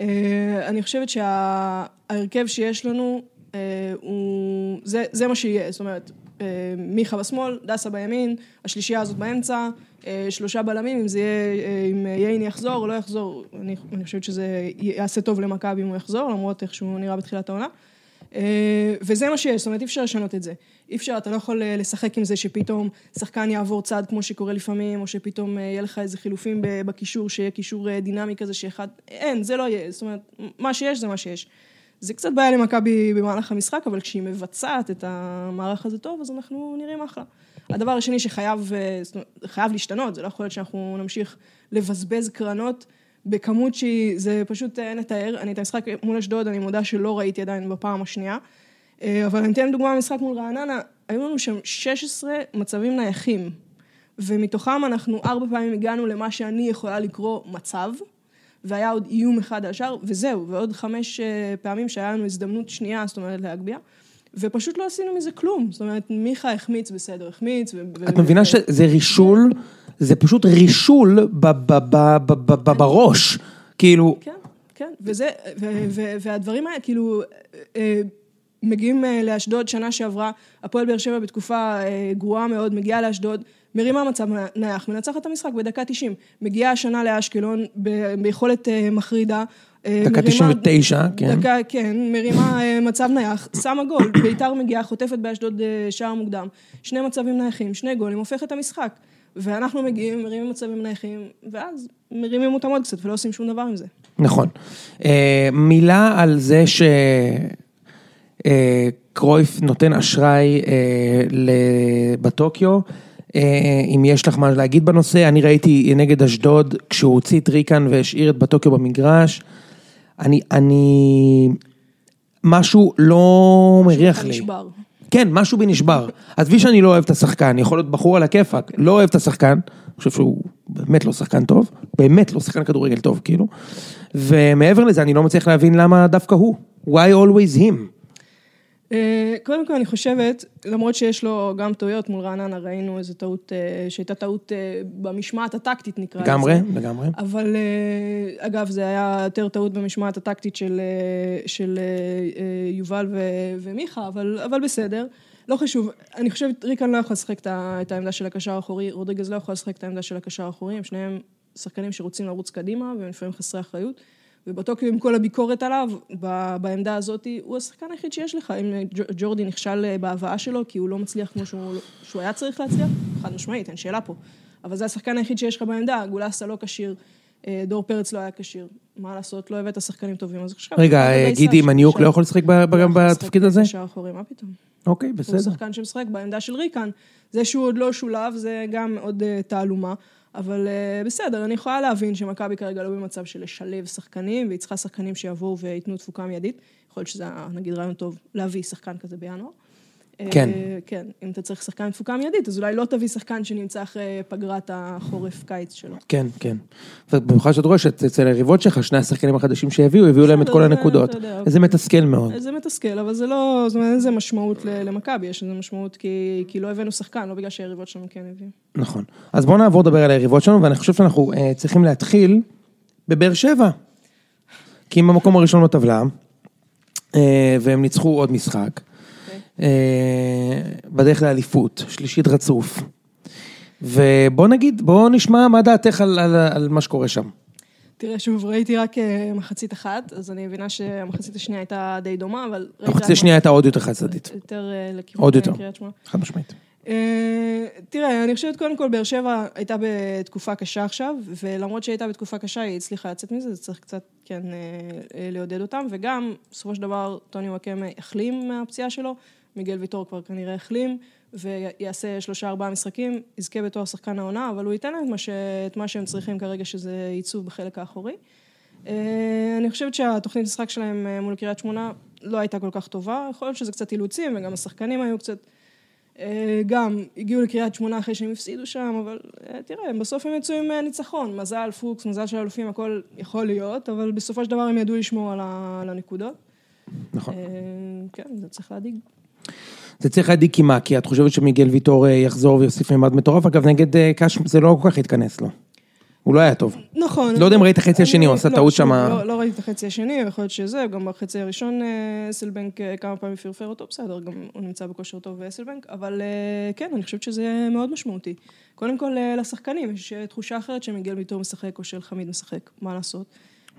אה, אני חושבת שההרכב שיש לנו, אה, הוא... זה, זה מה שיהיה, זאת אומרת, אה, מיכה בשמאל, דסה בימין, השלישייה הזאת באמצע, אה, שלושה בלמים, אם זה יהיה, אה, אם ייני יחזור או לא יחזור, אני, אני חושבת שזה יעשה טוב למכבי אם הוא יחזור, למרות איך שהוא נראה בתחילת העונה. אה, וזה מה שיש, זאת אומרת, אי אפשר לשנות את זה. אי אפשר, אתה לא יכול אה, לשחק עם זה שפתאום שחקן יעבור צד כמו שקורה לפעמים, או שפתאום אה, יהיה לך איזה חילופים בקישור, שיהיה קישור אה, דינמי כזה שאחד... אין, זה לא יהיה, זאת אומרת, מה שיש זה מה שיש. זה קצת בעיה למכבי במהלך המשחק, אבל כשהיא מבצעת את המערך הזה טוב, אז אנחנו נראים אחלה. הדבר השני שחייב חייב להשתנות, זה לא יכול להיות שאנחנו נמשיך לבזבז קרנות בכמות שהיא, זה פשוט אין לתאר. אני את המשחק מול אשדוד, אני מודה שלא ראיתי עדיין בפעם השנייה. אה, אבל אני אתן דוגמה במשחק מול רעננה, היו לנו שם 16 מצבים נייחים, ומתוכם אנחנו ארבע פעמים הגענו למה שאני יכולה לקרוא מצב, והיה עוד איום אחד על השאר, וזהו, ועוד חמש אה, פעמים שהיה לנו הזדמנות שנייה, זאת אומרת להגביה. ופשוט לא עשינו מזה כלום, זאת אומרת, מיכה החמיץ בסדר, החמיץ. ו- ו- את מבינה ו- שזה רישול, זה פשוט רישול ב- ב- ב- בראש. כאילו, כן, כן, וזה, והדברים האלה, כאילו, אה, מגיעים אה, לאשדוד שנה שעברה, הפועל באר שבע בתקופה אה, גרועה מאוד, מגיעה לאשדוד, מרימה מצב נייח, מנצחת את המשחק בדקה 90, מגיעה השנה לאשקלון ב- ביכולת אה, מחרידה. דקה מרימה- 99, כן. דקה, כן, מרימה מצב נייח, שמה גול, ביתר מגיעה, חוטפת באשדוד שער מוקדם, שני מצבים נייחים, שני גולים, הופכת את המשחק. ואנחנו מגיעים, מרימים מצבים נייחים, ואז מרימים אותם עוד קצת ולא עושים שום דבר עם זה. נכון. מילה על זה שקרויף נותן אשראי אה, בטוקיו. אה, אם יש לך מה להגיד בנושא, אני ראיתי נגד אשדוד, כשהוא הוציא את ריקן והשאיר את בטוקיו במגרש. אני, אני, משהו לא מריח לי. נשבר. כן, משהו בי נשבר. עזבי שאני לא אוהב את השחקן, יכול להיות בחור על הכיפאק, לא אוהב את השחקן, אני חושב שהוא באמת לא שחקן טוב, באמת לא שחקן כדורגל טוב, כאילו. ומעבר לזה, אני לא מצליח להבין למה דווקא הוא. why always him? אה, קודם כל אני חושבת, למרות שיש לו גם טעויות מול רעננה, ראינו איזו טעות, אה, שהייתה טעות אה, במשמעת הטקטית נקרא לזה. לגמרי, לגמרי. אבל אגב, זה היה יותר טעות במשמעת הטקטית של, של יובל ו- ומיכה, אבל, אבל בסדר. לא חשוב, אני חושבת, ריקן לא יכול לשחק את העמדה של הקשר האחורי, רודריגז לא יכול לשחק את העמדה של הקשר האחורי, הם שניהם שחקנים שרוצים לרוץ קדימה, והם לפעמים חסרי אחריות. ובטוקיו עם כל הביקורת עליו, בעמדה הזאת, הוא השחקן היחיד שיש לך. אם ג'- ג'ורדי נכשל אה, בהבאה שלו, כי הוא לא מצליח כמו שהוא, שהוא היה צריך להצליח, חד משמעית, אין שאלה פה. אבל זה השחקן היחיד שיש לך בעמדה, גולסה לא כשיר, אה, דור פרץ לא היה כשיר. מה לעשות, לא הבאת שחקנים טובים, אז עכשיו... רגע, אה, גידי מניוק לא יכול לשחק ב- לא בתפקיד הזה? בקשר האחורי, מה פתאום? אוקיי, הוא בסדר. שחקן שמשחק בעמדה של ריקן. זה שהוא עוד לא שולב, זה גם עוד אה, תעלומה. אבל אה, בסדר, אני יכולה להבין שמכבי כרגע לא במצב של לשלב שחקנים, והיא צריכה שחקנים שיבואו וייתנו תפוקה מיידית. יכול להיות שזה, נגיד, רעיון טוב להביא שחקן כזה בינואר. אה, כן. כן, אם אתה צריך שחקן תפוקה מיידית, אז אולי לא תביא שחקן שנמצא אחרי פגרת החורף-קיץ שלו. כן, כן. ובמיוחד שאת רואה שאצל היריבות שלך, שני השחקנים החדשים שהביאו, הביאו להם את כל הנקודות. זה מתסכל מאוד. זה מתסכל, אבל זה לא, זאת אומרת, אין לזה משמעות למכבי, יש לזה משמעות כי, כי לא הבאנו שחקן, לא בגלל שהיריבות שלנו כן הביאו. נכון. אז בואו נעבור לדבר על היריבות שלנו, ואני חושב שאנחנו אה, צריכים להתחיל בבאר שבע. כי הם במקום הראשון בטבלה, אה, והם ניצחו עוד משחק. אה, בדרך לאליפות, שלישית רצוף. ובוא נגיד, בוא נשמע מה דעתך על, על, על מה שקורה שם. תראה, שוב, ראיתי רק אה, מחצית אחת, אז אני מבינה שהמחצית השנייה הייתה די דומה, אבל... המחצית השנייה הייתה עוד יותר חד צדדית. יותר אה, לכיוון עוד יותר. קריית שמונה. חד משמעית. אה, תראה, אני חושבת קודם כל, באר שבע הייתה בתקופה קשה עכשיו, ולמרות שהייתה בתקופה קשה, היא הצליחה לצאת מזה, זה צריך קצת, כן, לעודד אותם, וגם, בסופו של דבר, טוני וואקמה החלים מהפציעה שלו, מיגל ויטור כבר כנראה החלים, ויעשה שלושה ארבעה משחקים, יזכה בתואר שחקן העונה, אבל הוא ייתן להם את מה, ש... את מה שהם צריכים כרגע, שזה ייצוב בחלק האחורי. אה, אני חושבת שהתוכנית משחק שלהם אה, מול קריית שמונה לא הייתה כל כך טובה, יכול להיות שזה קצת אילוצים, וגם השחקנים היו קצת... אה, גם הגיעו לקריית שמונה אחרי שהם הפסידו שם, אבל אה, תראה, בסוף הם יצאו עם ניצחון. מזל, פוקס, מזל של אלופים, הכל יכול להיות, אבל בסופו של דבר הם ידעו לשמור על הנקודות. נכון. כן, זה צריך להדאיג. זה צריך להדאיג מה? כי את חושבת שמיגל ויטור אה, יחזור ויוסיף מימד מטורף? אגב, נגד אה, קאש זה לא כל כך התכנס לו. הוא לא היה טוב. נכון. לא יודע אם ראית החצי אני- השני, הוא עשה לא, טעות שמה- לא, לא ראיתי את החצי השני, יכול להיות שזה, גם בחצי הראשון אה, אסלבנק כמה פעמים פרפר אותו, בסדר, גם הוא נמצא בכושר טוב באסלבנק, אבל כן, אני חושבת שזה מאוד משמעותי. קודם כל, לשחקנים, יש תחושה אחרת שמיגל ויטור משחק או שאלחמיד משחק, מה לעשות.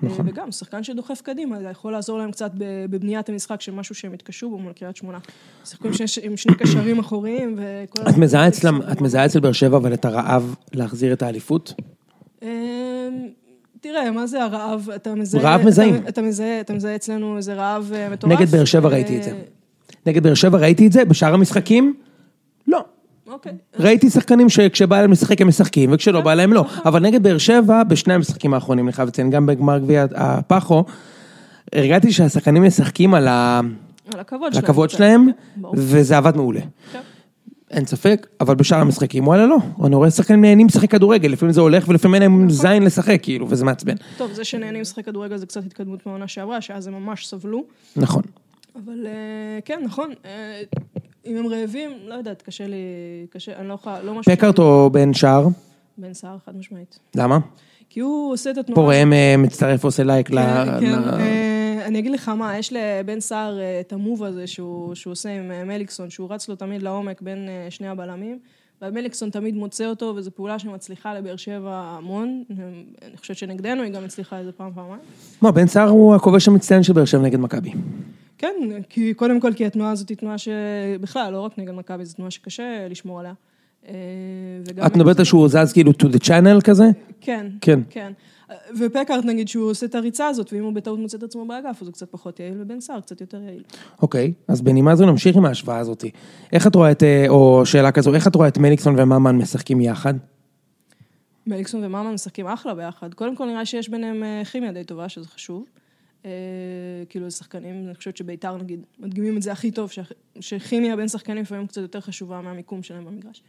נכון. וגם, שחקן שדוחף קדימה, זה יכול לעזור להם קצת בבניית המשחק של משהו שהם התקשו בו מול קריית שמונה. שיחקו עם שני- קשרים אחוריים וכל... את מזהה אצלם, את מזהה אצל באר שבע אבל את הרעב להחזיר את האליפות? אמ, תראה, מה זה הרעב? אתה מזהה... רעב מזהים. אתה מזהה, אתה מזהה אצלנו איזה רעב אה, מטורף. נגד באר שבע אה, ראיתי את זה. נגד באר שבע ראיתי את זה, בשאר המשחקים? לא. אוקיי. ראיתי שחקנים שכשבא להם לשחק הם משחקים, וכשלא בא להם לא. אבל נגד באר שבע, בשני המשחקים האחרונים, אני חייב לציין, גם בגמר גביע הפחו, הרגעתי שהשחקנים משחקים על ה... על הכבוד שלהם. לכבוד כן, שלהם, כן. וזה עבד מעולה. כן. אין ספק, אבל בשאר המשחקים, וואלה לא. אני רואה שחקנים נהנים לשחק כדורגל, לפעמים זה הולך ולפעמים אין נכון. להם זין לשחק, כאילו, וזה מעצבן. טוב, זה שנהנים לשחק כדורגל זה קצת התקדמות מהעונה שעברה, שאז הם ממש סבלו. נכון. אבל אה, כן, נכון. אם הם רעבים, לא יודעת, קשה לי, קשה, אני לא יכולה, לא משהו... פקארט או בן שער? בן סער, חד משמעית. למה? כי הוא עושה את התנועה... פה ראם אה, מצטרף ועושה לייק ל... כן, כן. ל- אה, אני אגיד לך מה, יש לבן סער אה, את המוב הזה שהוא עושה עם מליקסון, שהוא רץ לו תמיד לעומק בין שני הבלמים, ומליקסון תמיד מוצא אותו, וזו פעולה שמצליחה לבאר שבע המון. אני חושבת שנגדנו היא גם הצליחה איזה פעם, פעמיים. מה, בן סער הוא הכובש המצטיין של באר שבע נגד מכבי. כן, כי קודם כל, כי התנועה הזאת היא תנועה שבכלל, לא רק נגד מכבי, זו תנועה שקשה לשמור עליה. אה, את מדברת שהוא זז כאילו to the channel כזה? כן. כן. כן. ופקארט נגיד שהוא עושה את הריצה הזאת, ואם הוא בטעות מוצא את עצמו באגף, אז הוא קצת פחות יעיל, ובן סער קצת יותר יעיל. אוקיי, אז בנימה זו נמשיך עם ההשוואה הזאת. איך את רואה את, אה, או שאלה כזו, איך את רואה את מליקסון וממן משחקים יחד? מליקסון וממן משחקים אחלה ביחד. קודם כל נראה שיש ביניהם אה, כימיה די טובה, שזה חשוב. אה, כאילו, שחקנים, אני חושבת שביתר נגיד, מדגימים את זה הכי טוב, שכימיה בין שחקנים לפעמים קצת יותר חשובה מהמיקום שלהם במגרש.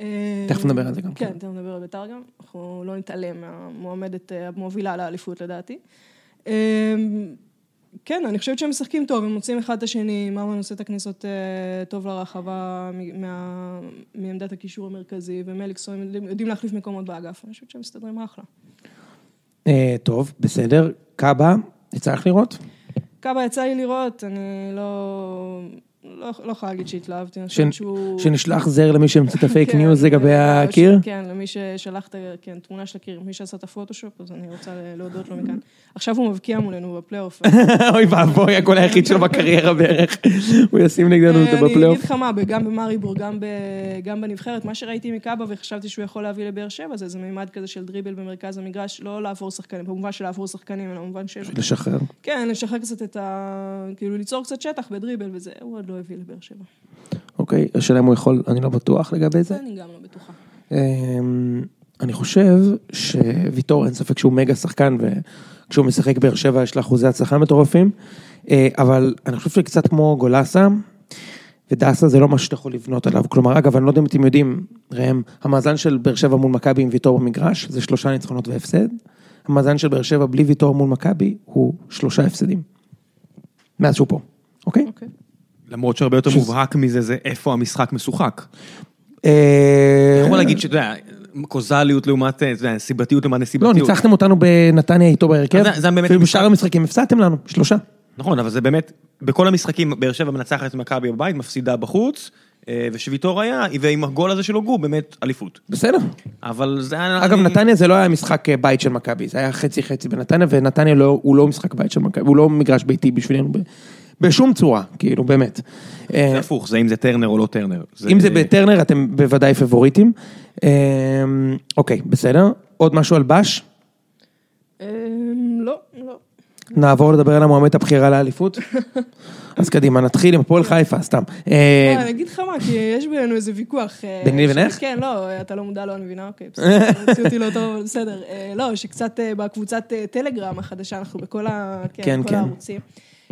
אה, תכף נדבר על זה גם, כן, כן. תכף נדבר על ביתר גם. אנחנו לא נתעלם מהמועמדת אה, המובילה לאליפות לדעתי. אה, כן, אני חושבת שהם משחקים טוב, הם מוצאים אחד את השני, ממן עושה את הכניסות טוב לרחבה מה- מעמדת הקישור המרכזי, ומליקסון יודעים, יודעים להחליף מקומות באגף, אני חושבת שהם מסתדרים אחלה. טוב, בסדר. קאבה, יצא לך לראות? קאבה יצא לי לראות, אני לא... לא לא יכולה להגיד שהתלהבתי, אני חושבת שהוא... שנשלח זר למי שהמציא את הפייק כן, news לגבי אה, הקיר? כן, למי ששלח את כן, תמונה של הקיר, מי שעשה את הפוטושופ, אז אני רוצה להודות לו מכאן. עכשיו הוא מבקיע מולנו בפלייאוף. אוי ואבוי, הקול היחיד שלו בקריירה בערך. הוא ישים נגדנו אותו אה, אני בפלייאוף. אגיד לך מה, גם במאריבור, גם בנבחרת, מה שראיתי מקאבה וחשבתי שהוא יכול להביא לבאר שבע, זה איזה מימד כזה של דריבל במרכז המגרש, לא לעבור שחקנים, במובן של לעבור שחקנים, אלא במובן של... לשחרר. כן, לשחרר קצת את ה... כאילו ליצור קצת שטח בדריבל, וזה הוא עוד לא הביא לבאר שבע. אוקיי, השאלה אם הוא יכול, אני לא בטוח לגבי זה. אני גם לא בטוחה. אמ, אני חושב שוויטור, אין ספק שהוא מגה שחקן, וכשהוא משחק באר שבע יש לה אחוזי הצלחה מטורפים, אה, אבל אני חושב שקצת כמו גולסה, ודסה זה לא משהו שאתה יכול לבנות עליו. כלומר, אגב, אני לא יודע אם אתם יודעים, ראם, המאזן של באר שבע מול מכבי עם ויטור במגרש, זה שלושה ניצחונות והפסד. המאזן של באר שבע בלי ויטור מול מכבי, הוא שלושה הפסדים. מאז שהוא פה, אוקיי? אוקיי. למרות שהרבה יותר מובהק מזה זה איפה המשחק משוחק. אה, יכול להגיד שאתה יודע, קוזליות לעומת, אתה יודע, סיבתיות לעומת לא, נסיבתיות. ניצחתם אותנו בנתניה איתו בהרכב, זה- באמת אפילו משחק. בשאר המשחקים הפסדתם לנו, שלושה. נכון, אבל זה באמת, בכל המשחקים, באר שבע מנצחת את מכבי בבית, מפסידה בחוץ, אה, ושוויטור היה, ועם הגול הזה של הוגו, באמת אליפות. בסדר. אבל זה היה... אגב, אני- נתניה זה לא היה משחק אה, בית של מכבי, זה היה חצי חצי בנתניה, ונתניה לא, הוא לא משחק בית של מכבי, הוא לא מגרש ביתי בשבילנו בשום צורה, כאילו, באמת. אה, זה הפוך, זה אם זה טרנר או לא טרנר. אם זה בטרנר, אתם בוודאי פבוריטים. אה, אוקיי, בסדר. עוד משהו על בש? אמ, לא, לא. נעבור לדבר על המועמדת הבכירה לאליפות? אז קדימה, נתחיל עם הפועל חיפה, סתם. אה, אה, אני אגיד לך מה, כי יש בינינו איזה ויכוח. אה, ביני לבינך? כן, לא, אתה לא מודע, לא, אני מבינה, אוקיי, בסדר, הוציא אותי לא טוב, אבל בסדר. אה, לא, שקצת אה, בקבוצת אה, טלגרם החדשה, אנחנו בכל כן, כן, כן. הערוצים.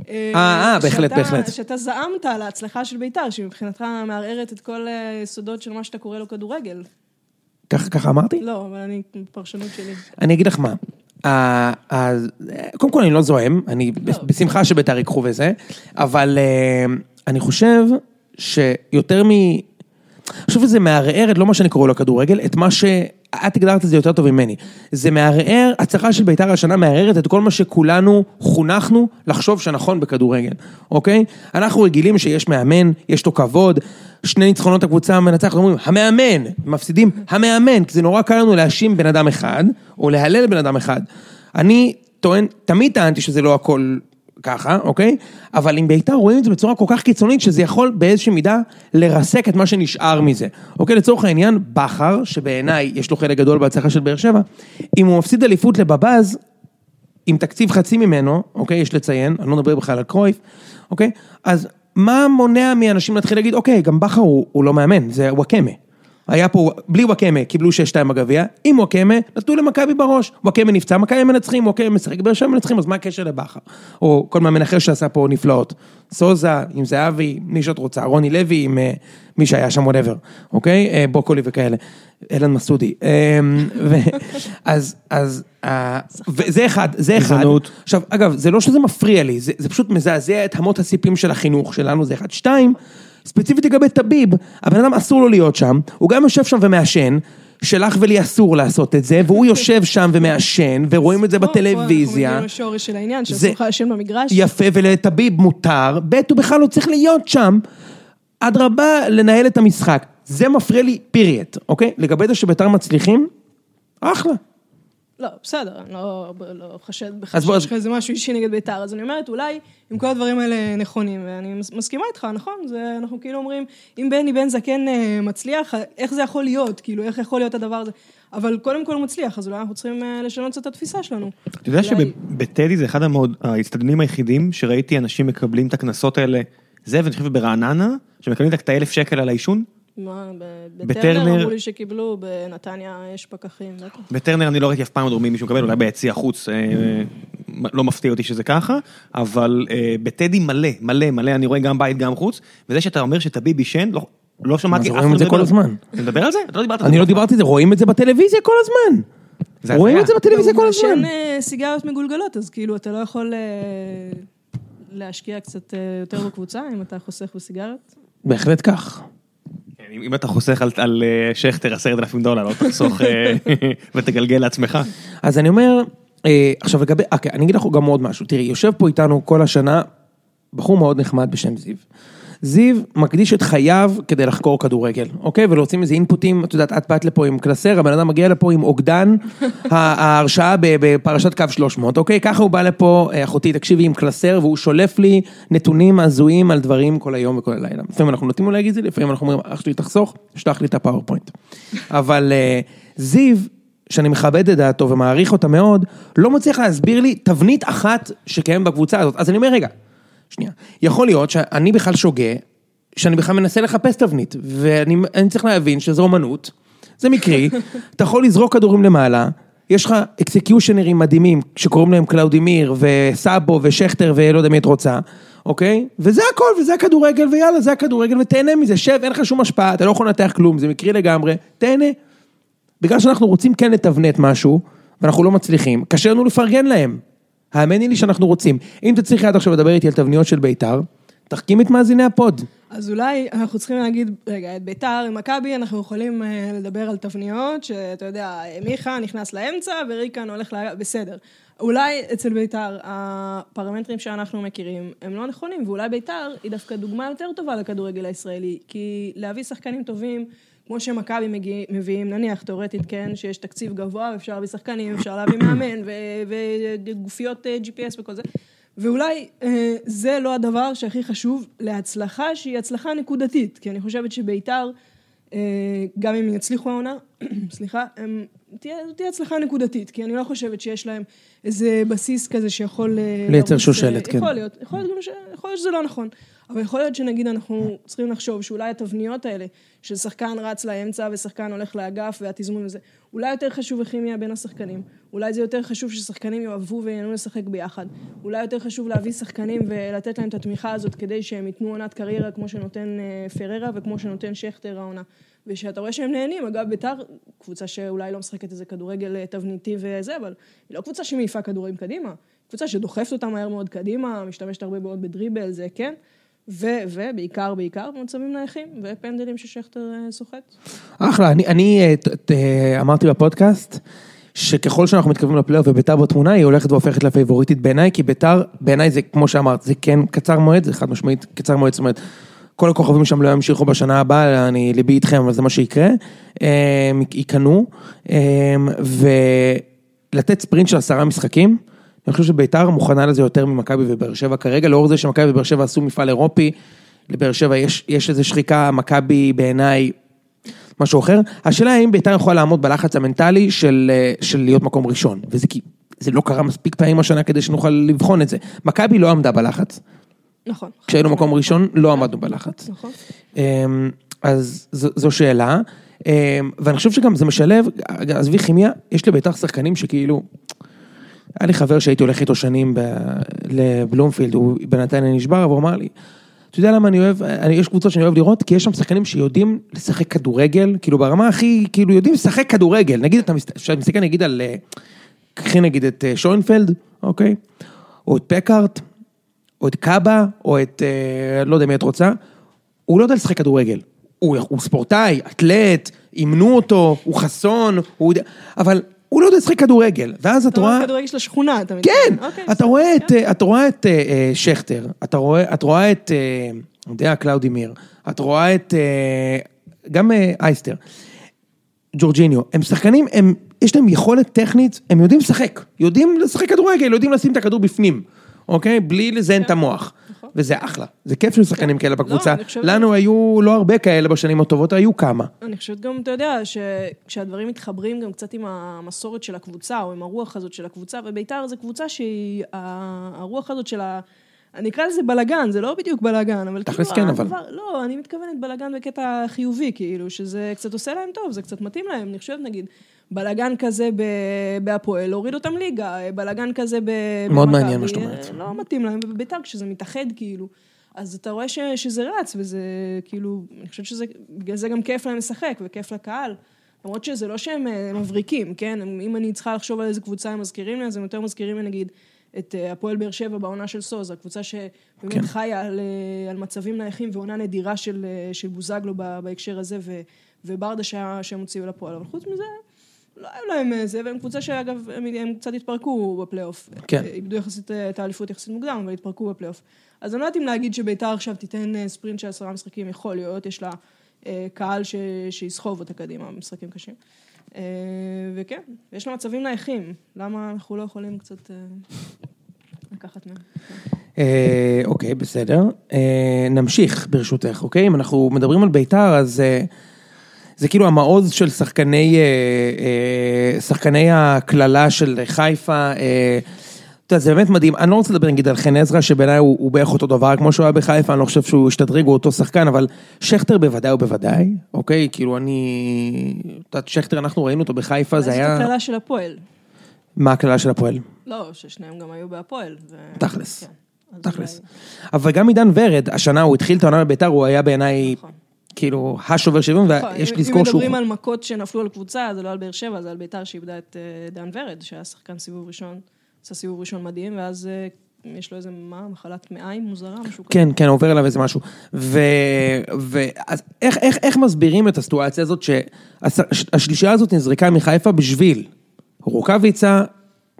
אה, אה, בהחלט, שאתה- בהחלט. שאתה זעמת על ההצלחה של בית"ר, שמבחינתך מערערת את כל אה, היסודות של מה שאתה קורא לו כדורגל. ככה אמרתי? לא, אבל אני, פרשנות שלי. אני אגיד לך מה. קודם כל אני לא זועם, אני בשמחה שבית"ר ייקחו וזה, אבל אה, אני חושב שיותר מ... חושב שזה מערער את לא מה שאני קורא לו כדורגל, את מה ש... את הגדרת את זה יותר טוב ממני. זה מערער, הצלחה של בית"ר השנה מערערת את כל מה שכולנו חונכנו לחשוב שנכון בכדורגל, אוקיי? אנחנו רגילים שיש מאמן, יש לו כבוד, שני ניצחונות הקבוצה המנצחת, אומרים, המאמן, מפסידים, המאמן, כי זה נורא קל לנו להאשים בן אדם אחד, או להלל בן אדם אחד. אני טוען, תמיד טענתי שזה לא הכל ככה, אוקיי? אבל עם בית"ר רואים את זה בצורה כל כך קיצונית, שזה יכול באיזושהי מידה לרסק את מה שנשאר מזה. אוקיי? לצורך העניין, בכר, שבעיניי יש לו חלק גדול בהצלחה של באר שבע, אם הוא מפסיד אליפות לבבאז, עם תקציב חצי ממנו, אוקיי? יש לציין, אני לא מדבר בכלל על קרויף, אוקיי? אז מה מונע מאנשים להתחיל להגיד, אוקיי, גם בכר הוא, הוא לא מאמן, זה וואקמה. היה פה, בלי וואקמה, קיבלו 6-2 בגביע, עם וואקמה, נתנו למכבי בראש. וואקמה נפצע, מכבי מנצחים, וואקמה משחק, באר שבע מנצחים, אז מה הקשר לבכר? או כל מאמן אחר שעשה פה נפלאות. סוזה, עם זהבי, מי שאת רוצה, רוני לוי, עם אה, מי שהיה שם, whatever, אוקיי? אה, בוקולי וכאלה. אלן מסעודי. אה, אז, אז, וזה אחד, זה אחד. גזענות. עכשיו, אגב, זה לא שזה מפריע לי, זה, זה פשוט מזעזע את אמות הסיפים של החינוך שלנו, זה אחד. שתיים, ספציפית לגבי טביב, הבן אדם אסור לו להיות שם, הוא גם יושב שם ומעשן, לך ולי אסור לעשות את זה, והוא יושב שם ומעשן, ורואים את זה פה- פה אנחנו בטלוויזיה. מגיעים לשורש של העניין, שאסור לך לשם במגרש. יפה, ולטביב מותר, ב' הוא בכלל לא צריך להיות שם. אדרבה, לנהל את המשחק. זה מפריע לי, פיריט, אוקיי? לגבי זה שבית"ר מצליחים, אחלה. לא, בסדר, אני לא, לא חושד בך שיש לך איזה משהו אישי נגד בית"ר, אז אני אומרת, אולי אם כל הדברים האלה נכונים, ואני מס- מסכימה איתך, נכון? זה, אנחנו כאילו אומרים, אם בני בן זקן אה, מצליח, איך זה יכול להיות? כאילו, איך יכול להיות הדבר הזה? אבל קודם כל הוא מצליח, אז אולי אנחנו צריכים אה, לשנות קצת את התפיסה שלנו. אתה יודע אולי- שבטדי זה אחד האצטדיונים היחידים שראיתי אנשים מקבלים את הקנסות האלה, זה ואני חושב ברעננה, שמקבלים את האלף שקל על העישון. מה, בטרנר- אמרו לי שקיבלו, בנתניה יש פקחים, בטח. בטרנר אני לא ראיתי אף פעם עוד מישהו מקבל, אולי ביציע חוץ, אה, לא מפתיע אותי שזה ככה, אבל אה, בטדי מלא, מלא, מלא, אני רואה גם בית, גם חוץ, וזה שאתה אומר שטביב עישן, לא- לא שמעתי אז אף רואים אחד את זה מדבר כל הזמן. אתה מדבר על זה? אתה לא דיברת על אני זה. לא דיברתי על זה, רואים את זה בטלוויזיה כל הזמן. רואים. את זה בטלוויזיה כל הוא הזמן. מעשן אה, סיגריות מגולגלות, אז כאילו, אתה לא יכול אה, להשקיע קצת אה, יותר בקבוצה, אם אתה חוסך בסיגריות? בהחלט כך. אם אם אתה חוסך על- על אה, שכטר עשרת אלפים דולר, לא תחסוך אה, ותגלגל לעצמך. אז אני אומר, אה, עכשיו לגבי, אוקיי, אני אגיד לך גם עוד משהו. תראי, יושב פה איתנו כל השנה בחור מאוד נחמד בשם זיו. זיו מקדיש את חייו כדי לחקור כדורגל, אוקיי? ולהוציא מזה אינפוטים, את יודעת, את באת לפה עם קלסר, הבן אדם מגיע לפה עם אוגדן ההרשעה בפרשת קו 300, אוקיי? ככה הוא בא לפה, אה, אחותי, תקשיבי, עם קלסר, והוא שולף לי נתונים הזויים על דברים כל היום וכל הלילה. לפעמים אנחנו נותנים לו להגיד את זה, לפעמים אנחנו אומרים, אח שלי תחסוך, שלח לי את הפאורפוינט. אבל אה, זיו, שאני מכבד את דעתו ומעריך אותה מאוד, לא מצליח להסביר לי תבנית אחת שקיימת בקבוצה הזאת. אז אני אומר, רגע, שנייה, יכול להיות שאני בכלל שוגה, שאני בכלל מנסה לחפש תבנית, ואני אני צריך להבין שזו אומנות, זה מקרי, אתה יכול לזרוק כדורים למעלה, יש לך executioner ים מדהימים, שקוראים להם קלאודימיר, וסאבו, ושכטר, ולא יודע מי את רוצה, אוקיי? וזה הכל, וזה הכדורגל, ויאללה, זה הכדורגל, ותהנה מזה, שב, אין לך שום השפעה, אתה לא יכול לנתח כלום, זה מקרי לגמרי, תהנה. בגלל שאנחנו רוצים כן לתבנת משהו, ואנחנו לא מצליחים, קשה לנו לפרגן להם. האמיני לי שאנחנו רוצים. אם תצליחי עד עכשיו לדבר איתי על תבניות של בית"ר, תחכים את מאזיני הפוד. אז אולי אנחנו צריכים להגיד, רגע, את ביתר עם מכבי, אנחנו יכולים אה, לדבר על תבניות, שאתה יודע, מיכה נכנס לאמצע וריקן הולך ל... בסדר. אולי אצל ביתר הפרמטרים שאנחנו מכירים הם לא נכונים, ואולי ביתר היא דווקא דוגמה יותר טובה לכדורגל הישראלי, כי להביא שחקנים טובים, כמו שמכבי מביאים, נניח תאורטית כן, שיש תקציב גבוה, ואפשר להביא שחקנים, אפשר להביא מאמן, וגופיות אה, GPS וכל זה. ואולי אה, זה לא הדבר שהכי חשוב להצלחה שהיא הצלחה נקודתית, כי אני חושבת שביתר, אה, גם אם יצליחו העונה, סליחה, הם, תהיה, תהיה הצלחה נקודתית, כי אני לא חושבת שיש להם איזה בסיס כזה שיכול... אה, לייצר לרוץ, שושלת, אה, כן. יכול להיות, יכול להיות, ש... יכול להיות שזה לא נכון, אבל יכול להיות שנגיד אנחנו צריכים לחשוב שאולי התבניות האלה, ששחקן רץ לאמצע ושחקן הולך לאגף והתזמון וזה, אולי יותר חשוב הכימיה בין השחקנים, אולי זה יותר חשוב ששחקנים יאהבו וייהנו לשחק ביחד, אולי יותר חשוב להביא שחקנים ולתת להם את התמיכה הזאת כדי שהם ייתנו עונת קריירה כמו שנותן אה, פררה וכמו שנותן שכטר העונה. ושאתה רואה שהם נהנים, אגב ביתר, קבוצה שאולי לא משחקת איזה כדורגל אה, תבניתי וזה, אבל היא לא קבוצה שמעיפה כדורים קדימה, קבוצה שדוחפת אותה מהר מאוד קדימה, משתמשת הרבה מאוד בדריבל, זה כן, ו- ובעיקר, בעיקר במצבים נייחים ופנדלים ששכטר אה, סוחט. אחלה, אני, אני אה, ת- ת- אמרתי בפודקאסט, שככל שאנחנו מתקרבים לפלייאוף וביתר בתמונה, היא הולכת והופכת לפייבוריטית בעיניי, כי ביתר, בעיניי זה, כמו שאמרת, זה כן קצר מועד, זה חד משמעית קצר מועד, זאת אומרת, כל הכוכבים שם לא ימשיכו בשנה הבאה, אני ליבי איתכם, אבל זה מה שיקרה, הם ייכנעו, הם, ולתת ספרינט של עשרה משחקים, אני חושב שביתר מוכנה לזה יותר ממכבי ובאר שבע כרגע, לאור זה שמכבי ובאר שבע עשו מפעל אירופי, לבאר שבע יש, יש איזו שחיקה, מכבי בעיניי משהו אחר. השאלה האם ביתר יכולה לעמוד בלחץ המנטלי של, אה, של להיות מקום ראשון, וזה כי זה לא קרה מספיק פעמים השנה כדי שנוכל לבחון את זה. מכבי לא עמדה בלחץ, נכון. כשהיינו מקום ראשון לא עמדנו בלחץ. נכון. אמ, אז זו, זו שאלה. אה, ואני חושב שגם זה משלב, עזבי כימיה, יש לבית"ר שחקנים שכאילו, היה לי חבר שהייתי הולך איתו שנים ב- לבלומפילד, הוא בנתניה נשבר, והוא אמר לי, אתה יודע למה אני אוהב, אני, יש קבוצות שאני אוהב לראות, כי יש שם שחקנים שיודעים לשחק כדורגל, כאילו ברמה הכי, כאילו יודעים לשחק כדורגל. נגיד, אתה מסתכל נגיד על, אה, קחי נגיד את אה, שוינפלד, אוקיי? או את פקארט, או את קאבה, או את, אה, לא יודע מי את רוצה, הוא לא יודע לשחק כדורגל. הוא, הוא ספורטאי, אתלט, אימנו אותו, הוא חסון, הוא יודע, אבל הוא לא יודע לשחק כדורגל. ואז את אתה רואה... רואה כדורגל של השכונה, אתה כן, מתכוון. אוקיי, אתה בסדר, רואה את, כן. אה, אתה רואה את אה, אה, שכטר, אתה רואה, את רואה את, אה, אני יודע, קלאודימיר, את רואה את, אה, גם אה, אייסטר, ג'ורג'יניו, הם שחקנים, הם, יש להם יכולת טכנית, הם יודעים לשחק, יודעים לשחק כדורגל, יודעים לשים את הכדור בפנים, אוקיי? בלי לזיין את המוח. נכון. וזה אחלה, זה כיף שיש שחקנים כאלה בקבוצה. אני חושבת- לנו היו לא הרבה כאלה בשנים הטובות, היו כמה. אני חושבת גם, אתה יודע, שכשהדברים מתחברים גם קצת עם המסורת של הקבוצה, או עם הרוח הזאת של הקבוצה, ובית"ר זו קבוצה שהיא, הרוח הזאת של ה... אני אקרא לזה בלאגן, זה לא בדיוק בלאגן, אבל תכלס כאילו... כן, אבל. הדבר- לא, אני מתכוונת בלאגן בקטע חיובי, כאילו, שזה קצת עושה להם טוב, זה קצת מתאים להם. אני חושבת, נגיד, בלאגן כזה בהפועל, להוריד אותם ליגה, בלאגן כזה ב... מאוד במכבי, מעניין מה שאת אומרת. אה, לא מתאים להם, ובבית"ר, כשזה מתאחד, כאילו, אז אתה רואה ש, שזה רץ, וזה כאילו, אני חושבת שזה, בגלל זה גם כיף להם לשחק, וכיף לקהל. למרות שזה לא שהם אה, מבריקים, כן? אם אני צריכה לחשוב על איזה קבוצה הם מזכירים לי, אז הם יותר מזכירים לי, נגיד, את אה, הפועל באר שבע בעונה של סוזה, קבוצה שבאמת כן. חיה על, אה, על מצבים נייחים ועונה נדירה של, אה, של בוזגלו בהקשר הזה, ו, וברדה שה- שהם הוציאו לפועל. אבל חוץ מזה, לא היו להם אה, זה, והם קבוצה שאגב, הם, הם קצת התפרקו בפלייאוף. כן. איבדו יחסית את האליפות יחסית מוקדם, אבל התפרקו בפלייאוף. אז אני לא יודעת אם להגיד שביתר עכשיו תיתן ספרינט של עשרה משחקים, יכול להיות, יש לה קהל ש, שיסחוב אותה קדימה במשחקים קשים. אה, וכן, יש לה מצבים נייחים, למה אנחנו לא יכולים קצת אה, לקחת מהם? אה, אוקיי, בסדר. נמשיך ברשותך, אוקיי? אם אנחנו מדברים על בית"ר, אז זה כאילו המעוז של שחקני, שחקני הקללה של חיפה. אתה יודע, זה באמת מדהים. אני לא רוצה לדבר נגיד על חן עזרא, שבעיניי הוא, בערך אותו דבר כמו שהוא היה בחיפה, אני לא חושב שהוא השתדרג, הוא אותו שחקן, אבל שכטר בוודאי ובוודאי, אוקיי? כאילו אני... את יודעת, שכטר, אנחנו ראינו אותו בחיפה, זה זאת היה... הקללה של הפועל. מה הקללה של הפועל? לא, ששניהם גם היו בהפועל. תכלס. כן. תכלס. אבל גם עידן ורד, השנה הוא התחיל את העונה בביתר, הוא היה בעיניי נכון. כאילו השובר שוויון, נכון, ויש לזכור שהוא... אם מדברים על מכות שנפלו על קבוצה, זה לא על באר שבע, זה על ביתר שאיבדה את אה, דן ורד, שהיה שחקן סיבוב ראשון, עשה סיבוב ראשון מדהים, ואז אה, יש לו איזה, מה, מחלת מעיים מוזרה, משהו כזה. כן, כן, עובר אליו איזה משהו. ו... ו... אז איך, איך, איך מסבירים את הסיטואציה הזאת שהשלישייה הזאת נזרקה מחיפה בשביל רוקאביצה,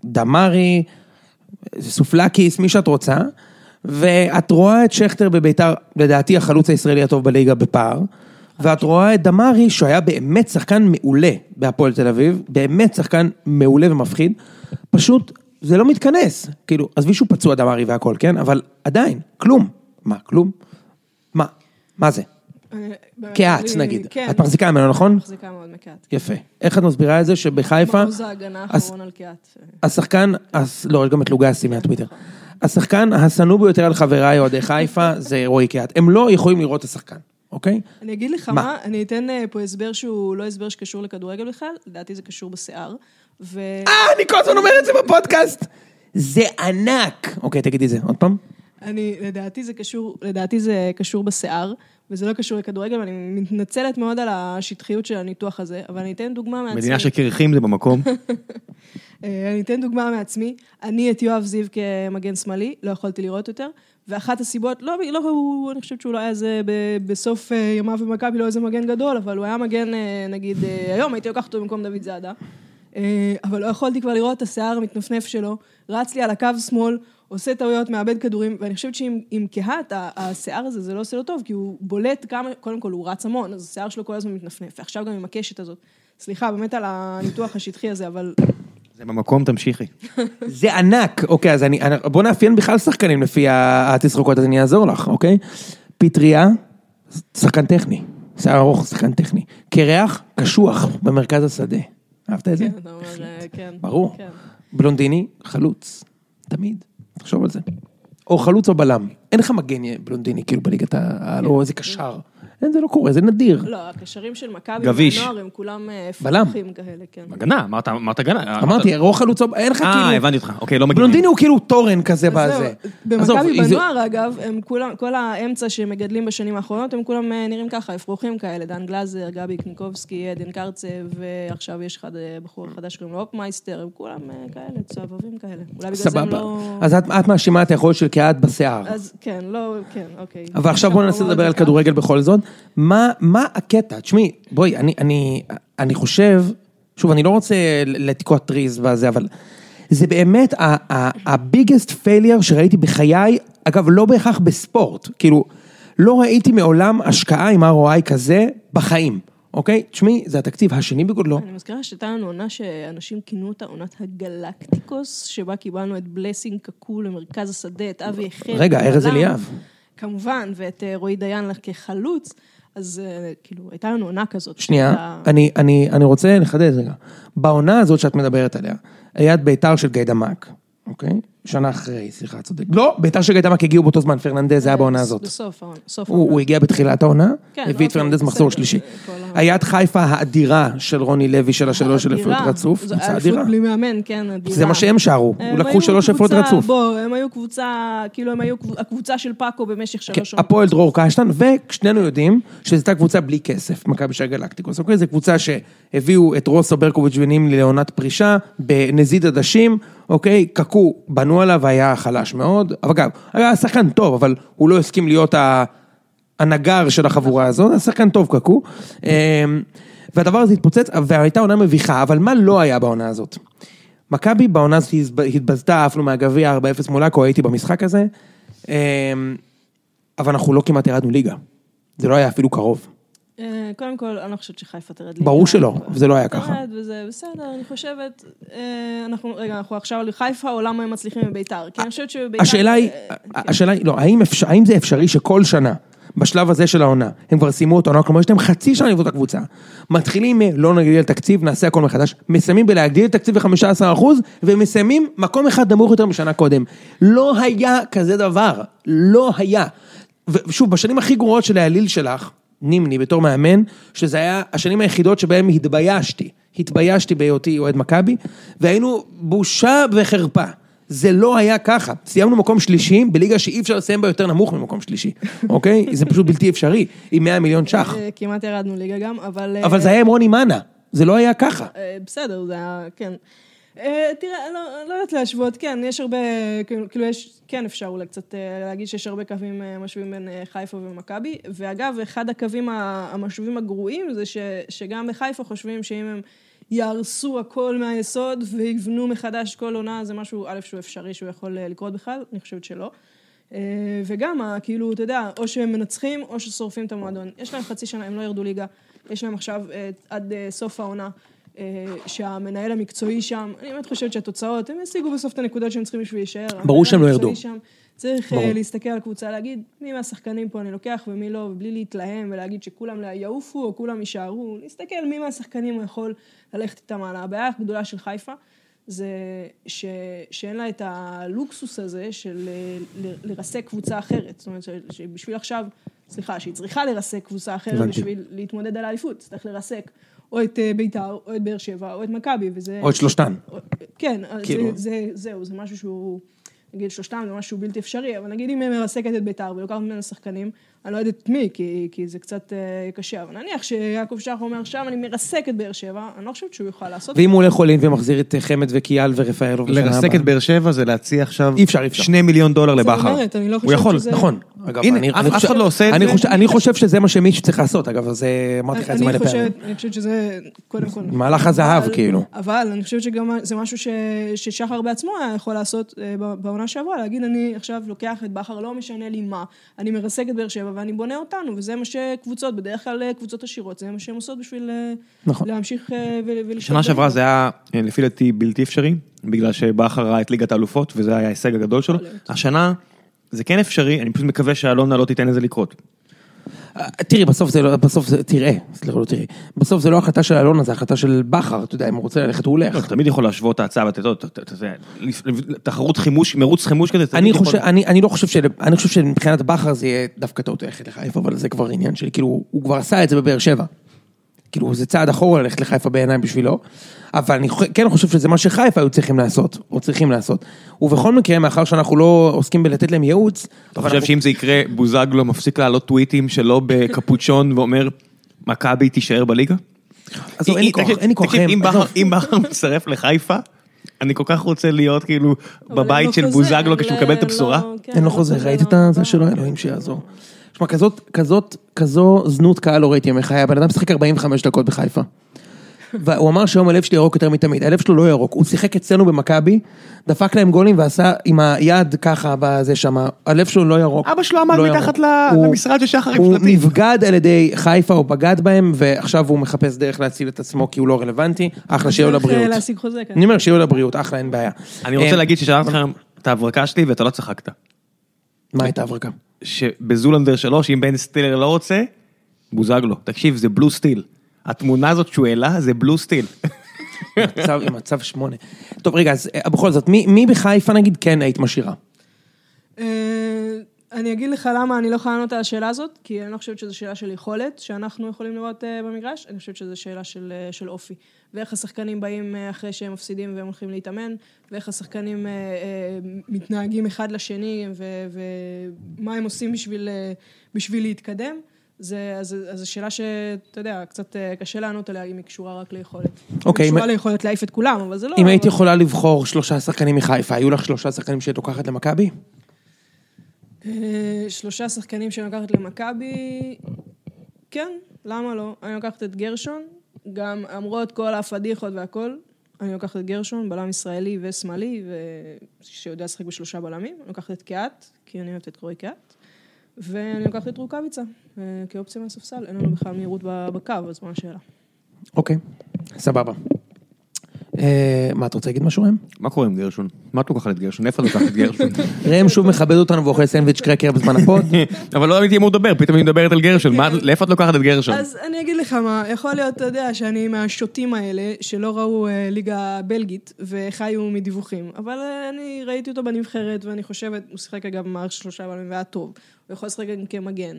דמארי, סופלקיס, מי שאת רוצה, ואת רואה את שכטר בביתר, לדעתי החלוץ הישראלי הטוב בליגה בפער, ואת רואה את דמארי, שהוא היה באמת שחקן מעולה בהפועל תל אביב, באמת שחקן מעולה ומפחיד, פשוט זה לא מתכנס. כאילו, עזבי שהוא פצוע דמארי והכל, כן? אבל עדיין, כלום. מה, כלום? מה? מה זה? קהץ אני- נגיד. כן. את מחזיקה ממנו, נכון? מחזיקה מאוד מקהת. יפה. איך את מסבירה את זה שבחיפה, מעוז ההגנה האחרון על קהת. השחקן, לא, יש גם את לוגסי מהטוויטר. השחקן השנוא ביותר על חבריי אוהדי חיפה זה רועי קיאט. הם לא יכולים לראות את השחקן, אוקיי? אני אגיד לך מה? מה, אני אתן אה, פה הסבר שהוא לא הסבר שקשור לכדורגל בכלל, לדעתי זה קשור בשיער. ו... אה, אני כל הזמן אומר את זה בפודקאסט! זה ענק! אוקיי, תגידי זה עוד פעם. אני, לדעתי זה קשור, לדעתי זה קשור בשיער, וזה לא קשור לכדורגל, ואני מתנצלת מאוד על השטחיות של הניתוח הזה, אבל אני אתן דוגמה מעצמי. מדינה שקרחים זה במקום. אה, אני אתן דוגמה מעצמי. אני את יואב זיו כמגן שמאלי, לא יכולתי לראות יותר, ואחת הסיבות, לא, לא הוא, אני חושבת שהוא לא היה איזה, בסוף אה, ימיו במכבי, לא איזה מגן גדול, אבל הוא היה מגן, אה, נגיד, היום הייתי לוקחת אותו במקום דוד זאדה. אה, אבל לא יכולתי כבר לראות את השיער המתנפנף שלו, רץ לי על הקו שמאל, עושה טעויות, מאבד כדורים, ואני חושבת שעם עם קהת, השיער הזה, זה לא עושה לו טוב, כי הוא בולט כמה, קודם כל הוא רץ המון, אז השיער שלו כל הזמן מתנפנף, ועכשיו גם עם הקשת הזאת. סליחה, באמת על הניתוח השטחי הזה, אבל זה במקום, תמשיכי. זה ענק. אוקיי, אז אני, אני- בוא נאפיין בכלל שחקנים לפי התסרוקות, אז אני אעזור לך, אוקיי? פטריה, שחקן טכני. שיער ארוך, שחקן טכני. קרח, קשוח, במרכז השדה. אהבת את זה? כן, אתה אומר, אה, כן. ברור. כן. בלונדיני, חלוץ. תמיד. תחשוב על זה. או חלוץ או בלם. אין לך מגן בלונדיני, כאילו בליגת העל, או איזה קשר. אין, זה לא קורה, זה נדיר. לא, הקשרים של מכבי גביש. והנוער הם כולם אה, בלם. פרוחים כאלה, כן. הגנה, אמרת, אמרת הגנה. אמרתי, רוח חלוץ, אין לך אה, כאילו... הבנתי אותך, אוקיי, לא מגיעים. בלונדיני הוא כאילו תורן כזה בזה. במכבי זה- בנוער, אגב, הם כולם, כל האמצע שמגדלים בשנים האחרונות, הם כולם אה, נראים ככה, אפרוחים כאלה. דן גלאזר, גבי קניקובסקי, עדן קרצב, ועכשיו יש אחד, אה, בחור חדש שקוראים לו אופמייסטר, הם כולם אה, כאלה, צהבבים כאלה. אולי בגלל זה הם. לא... אז את את מאשימה את היכולת של קהת בשיער. אז כן, לא, כן, אוקיי. אבל עכשיו בואו ננסה לדבר על כדורגל בכל זאת. מה, מה הקטע? תשמעי, בואי, אני, אני, אני חושב, שוב, אני לא רוצה לתקוע טריז בזה, אבל זה באמת ה biggest failure שראיתי בחיי, אגב, לא בהכרח בספורט, כאילו, לא ראיתי מעולם השקעה עם ROI כזה בחיים, אוקיי? תשמעי, זה התקציב השני בגודלו. אני מזכירה שהייתה לנו עונה שאנשים כינו אותה עונת הגלקטיקוס, שבה קיבלנו את בלסינג קקו למרכז השדה, את אבי יחל. רגע, ארז אליאב. כמובן, ואת אה, רועי דיין כחלוץ, אז אה, כאילו, הייתה לנו עונה כזאת. שנייה, הייתה- אני, אני, אני רוצה לחדד רגע. בעונה הזאת שאת מדברת עליה, היה את ביתר של גיידמק, אוקיי? שנה אחרי, סליחה, צודק. לא, ביתר של גיידמק הגיעו באותו זמן, פרננדז היה בעונה הזאת. בסוף העונה. הוא, הגיע בתחילת העונה, כן, הביא את אוקיי, פרננדז מחזור שלישי. היה את חיפה האדירה של רוני לוי של השלוש של. אליפות רצוף, זו קבוצה אליפות. בלי מאמן, כן, אדירה. זה מה שהם שרו, הם לקחו שלוש קבוצה- רצוף. בוא, הם היו קבוצה, כאילו הם היו קב- הקבוצה של פאקו במשך כן, שלוש שנים. הפועל דרור קשטן, ושנינו יודעים שזו הייתה קבוצה בלי כסף, מכבי של גלקטיקוס, אוקיי? זו קבוצה שהביאו את רוסו ברקוביץ' ונימני לעונת פרישה, בנזיד עדשים, אוקיי? קקו, בנו עליו, היה חלש מאוד, אבל אגב, היה שחקן טוב, אבל הוא לא הסכים להיות הנגר של החבורה הזאת, היה שחקן טוב קקו. אמ, והדבר הזה התפוצץ, והייתה עונה מביכה, אבל מה לא היה בעונה הזאת? מכבי בעונה הזאת התב- התבזתה, עפנו מהגביע 4-0 מול עכו, הייתי במשחק הזה. אמ, אבל אנחנו לא כמעט ירדנו ליגה. זה לא היה אפילו קרוב. אה, קודם כל, אני לא חושבת שחיפה תרד ליגה. ברור שלא, זה לא היה ככה. תרד וזה בסדר, אני חושבת, אה, אנחנו, רגע, אנחנו עכשיו על חיפה, או למה הם מצליחים בביתר? כי אני חושבת שבביתר... השאלה היא, אה, השאלה היא, לא, האם זה אפשרי שכל שנה, בשלב הזה של העונה, הם כבר סיימו את העונה, כלומר יש להם חצי שנה לבנות את הקבוצה, מתחילים מ- לא נגדיל תקציב, נעשה הכל מחדש, מסיימים בלהגדיל את תקציב ב-15% ומסיימים מקום אחד נמוך יותר משנה קודם. לא היה כזה דבר, לא היה. ושוב, בשנים הכי גרועות של העליל שלך, נימני בתור מאמן, שזה היה השנים היחידות שבהן התביישתי. התביישתי בהיותי אוהד מכבי, והיינו בושה וחרפה. זה לא היה ככה. סיימנו מקום שלישי בליגה שאי אפשר לסיים בה יותר נמוך ממקום שלישי, אוקיי? זה פשוט בלתי אפשרי, עם 100 מיליון ש"ח. אה, כמעט ירדנו ליגה גם, אבל... אה, אבל זה היה עם רוני מאנה, זה לא היה ככה. אה, בסדר, זה היה, כן. אה, תראה, אני לא, לא יודעת להשוות, כן, יש הרבה, כאילו, כאילו יש, כן אפשר אולי קצת אה, להגיד שיש הרבה קווים אה, משווים בין חיפה ומכבי, ואגב, אחד הקווים המשווים הגרועים זה ש, שגם בחיפה חושבים שאם הם יהרסו הכל מהיסוד ויבנו מחדש כל עונה, זה משהו, א', שהוא אפשרי, שהוא יכול לקרות בכלל, אני חושבת שלא. וגם, כאילו, אתה יודע, או שהם מנצחים או ששורפים את המועדון. יש להם חצי שנה, הם לא ירדו ליגה, יש להם עכשיו עד סוף העונה. אה, שהמנהל המקצועי שם, אני באמת חושבת שהתוצאות, הם ישיגו בסוף את הנקודות שהם צריכים בשביל להישאר. ברור שהם לא ירדו. שם צריך אה, ברור. להסתכל על הקבוצה, להגיד מי מהשחקנים פה אני לוקח ומי לא, ובלי להתלהם ולהגיד שכולם יעופו או כולם יישארו, להסתכל מי מהשחקנים הוא יכול ללכת איתם הלאה. הבעיה הגדולה של חיפה זה ש, שאין לה את הלוקסוס הזה של אה, לרסק קבוצה אחרת. זאת אומרת, שבשביל עכשיו, סליחה, שהיא צריכה לרסק קבוצה אחרת. בשביל להתמודד על האליפות, צריך לרסק או את אה, ביתר, או את באר שבע, או את מכבי, וזה... או את שלושתן. כן, אז כאילו. זה, זה, זהו, זה משהו שהוא, נגיד שלושתם זה משהו בלתי אפשרי, אבל נגיד אם היא מרסקת את ביתר ולוקחת ממנה שחקנים, אני לא יודעת את מי, כי, כי זה קצת אה, קשה, אבל נניח שיעקב שחר אומר שם אני מרסק את באר שבע, אני לא חושבת שהוא יוכל לעשות ואם הוא הולך אולין ומחזיר את חמד וקיאל ורפאלוב לרסק הבאה? את באר שבע זה להציע עכשיו אי אפשר, אי אפשר. שני מיליון דולר לבכר. אומרת, אני לא חושבת יכול, שזה- נכון. אגב, הנה, אני- אף- אני אף חושב- אחד לא עושה את אני זה. חושב- אני חושב שזה מה שמישהו צריך לעשות, אגב, אז אה, אמרתי לך את זה אני מלא פעמים. אני חושבת שזה, קודם כל... מהלך הזהב, כאילו. אבל אני חושבת שגם זה משהו ש, ששחר בעצמו היה יכול לעשות אה, ב- בעונה שעברה, להגיד, אני עכשיו לוקח את בכר, לא משנה לי מה, אני מרסק את באר שבע ואני בונה אותנו, וזה מה שקבוצות, בדרך כלל אה, קבוצות עשירות, זה מה שהן עושות בשביל אה, נכון. להמשיך אה, ול- ולשלוט. שנה שעברה. זה היה לפי דעתי בלתי אפשרי, בגלל שבכר ראה את ליגת האלופות וזה היה ההישג הגדול שלו. השנה זה כן אפשרי, אני פשוט מקווה שאלונה לא תיתן לזה לקרות. אה, תראי, בסוף זה לא, בסוף זה, תראה, סליחה, לא תראי, בסוף זה לא החלטה של אלונה, זה החלטה של בכר, אתה יודע, אם הוא רוצה ללכת, הוא לא, הולך. אתה תמיד יכול להשוות את ההצעה, ואתה יודע, תחרות חימוש, מרוץ חימוש כזה, אני חושב, אני, אני לא חושב של, אני חושב שמבחינת בכר זה יהיה דווקא טעות ללכת לחיפה, אבל זה כבר עניין שלי, כאילו, הוא כבר עשה את זה בבאר שבע. כאילו, זה צעד אחורה ללכת לחיפה בעיניים בשבילו, אבל אני כן חושב שזה מה שחיפה היו צריכים לעשות, או צריכים לעשות. ובכל מקרה, מאחר שאנחנו לא עוסקים בלתת להם ייעוץ, אתה חושב שאם זה יקרה, בוזגלו מפסיק להעלות טוויטים שלו בקפוצ'ון ואומר, מכבי תישאר בליגה? עזוב, אין לי כוח, אין לי כוח, אם בכר- מצטרף לחיפה, אני כל כך רוצה להיות כאילו אין בבית של בוזגלו כשהוא מקבל את לא- הבשורה. כן, אין לו לא חוזה, חוזה, ראית לא- את זה לא- שלו? אלוהים שיעזור. שמע, כזאת, כזאת, כזו זנות קהל לא ראיתי ימי חיי, הבן אדם שיחק 45 דקות בחיפה. והוא אמר שהיום הלב שלי ירוק יותר מתמיד, הלב שלו לא ירוק, הוא שיחק אצלנו במכבי, דפק להם גולים ועשה עם היד ככה בזה שם, הלב שלו לא ירוק. אבא שלו עמד לא מתחת הוא- למשרד של שחר עם הוא שלטים. נבגד על ידי חיפה, הוא בגד בהם, ועכשיו הוא מחפש דרך להציל את עצמו כי הוא לא רלוונטי, אחלה שיהיה לו אה, לבריאות. להשיג חוזה, כן. אני אומר שיהיה לו לבריאות, אחלה, אין בעיה. אני רוצה אה, להגיד ששלחתי לכם את ההברקה שלי ואתה לא צחקת. מה הייתה הברקה? שבזולנדר 3, אם בן סטילר לא רוצה, בוזגלו. תקשיב, זה בלו סטיל. התמונה הזאת שהוא העלה זה בלו סטיל. מצב, שמונה. טוב, רגע, אז אה, בכל זאת, מי, מי בחיפה נגיד כן היית משאירה? אה, אני אגיד לך למה אני לא יכולה לענות על השאלה הזאת, כי אני לא חושבת שזו שאלה של יכולת שאנחנו יכולים לראות אה, במגרש, אני חושבת שזו שאלה של, של אופי. ואיך השחקנים באים אה, אחרי שהם מפסידים והם הולכים להתאמן, ואיך השחקנים אה, אה, מתנהגים אחד לשני, ו- ומה הם עושים בשביל, בשביל להתקדם. זה, אז, אז זו שאלה שאתה יודע, קצת קשה לענות עליה אם היא קשורה רק ליכולת. אוקיי, היא קשורה אם- ליכולת להעיף את כולם, אבל זה לא... אם היית יכולה לבחור שלושה שחקנים מחיפה, היו לך שלושה שחקנים שהיית לוקחת למכבי? שלושה שחקנים שאני לוקחת למכבי, כן, למה לא? אני לוקחת את גרשון, גם למרות כל הפדיחות והכל, אני לוקחת את גרשון, בלם ישראלי ושמאלי, ו- שיודע לשחק בשלושה בלמים. אני לוקחת את קיאט, כי אני אוהבת את קורי קיאט, ואני לוקחת את רוקאביצה, אה, כאופציה מהספסל. אין לנו בכלל מהירות בקו, אז מה השאלה? אוקיי, סבבה. אה, מה, אתה רוצה להגיד משהו ראם? מה קורה עם גרשון? מה את לוקחת את גרשון? איפה את לוקחת את גרשון? ראם שוב מכבד אותנו ואוכל סנדוויץ' קרקר בזמן הפוד. אבל לא הייתי אמור לדבר, פתאום היא מדברת על גרשון. מה- לאיפה את לוקחת את גרשון? אז אני אגיד לך מה, יכול להיות, אתה יודע, שאני מהשוטים האלה, שלא ראו אה, ליגה בלגית, וחיו מדיווחים, אבל אה, אני ראיתי אותו בנבחרת, ואני חושבת, הוא שיחק אגב במערכת שלושה בלמים והיה טוב, הוא יכול לשחק גם כמגן.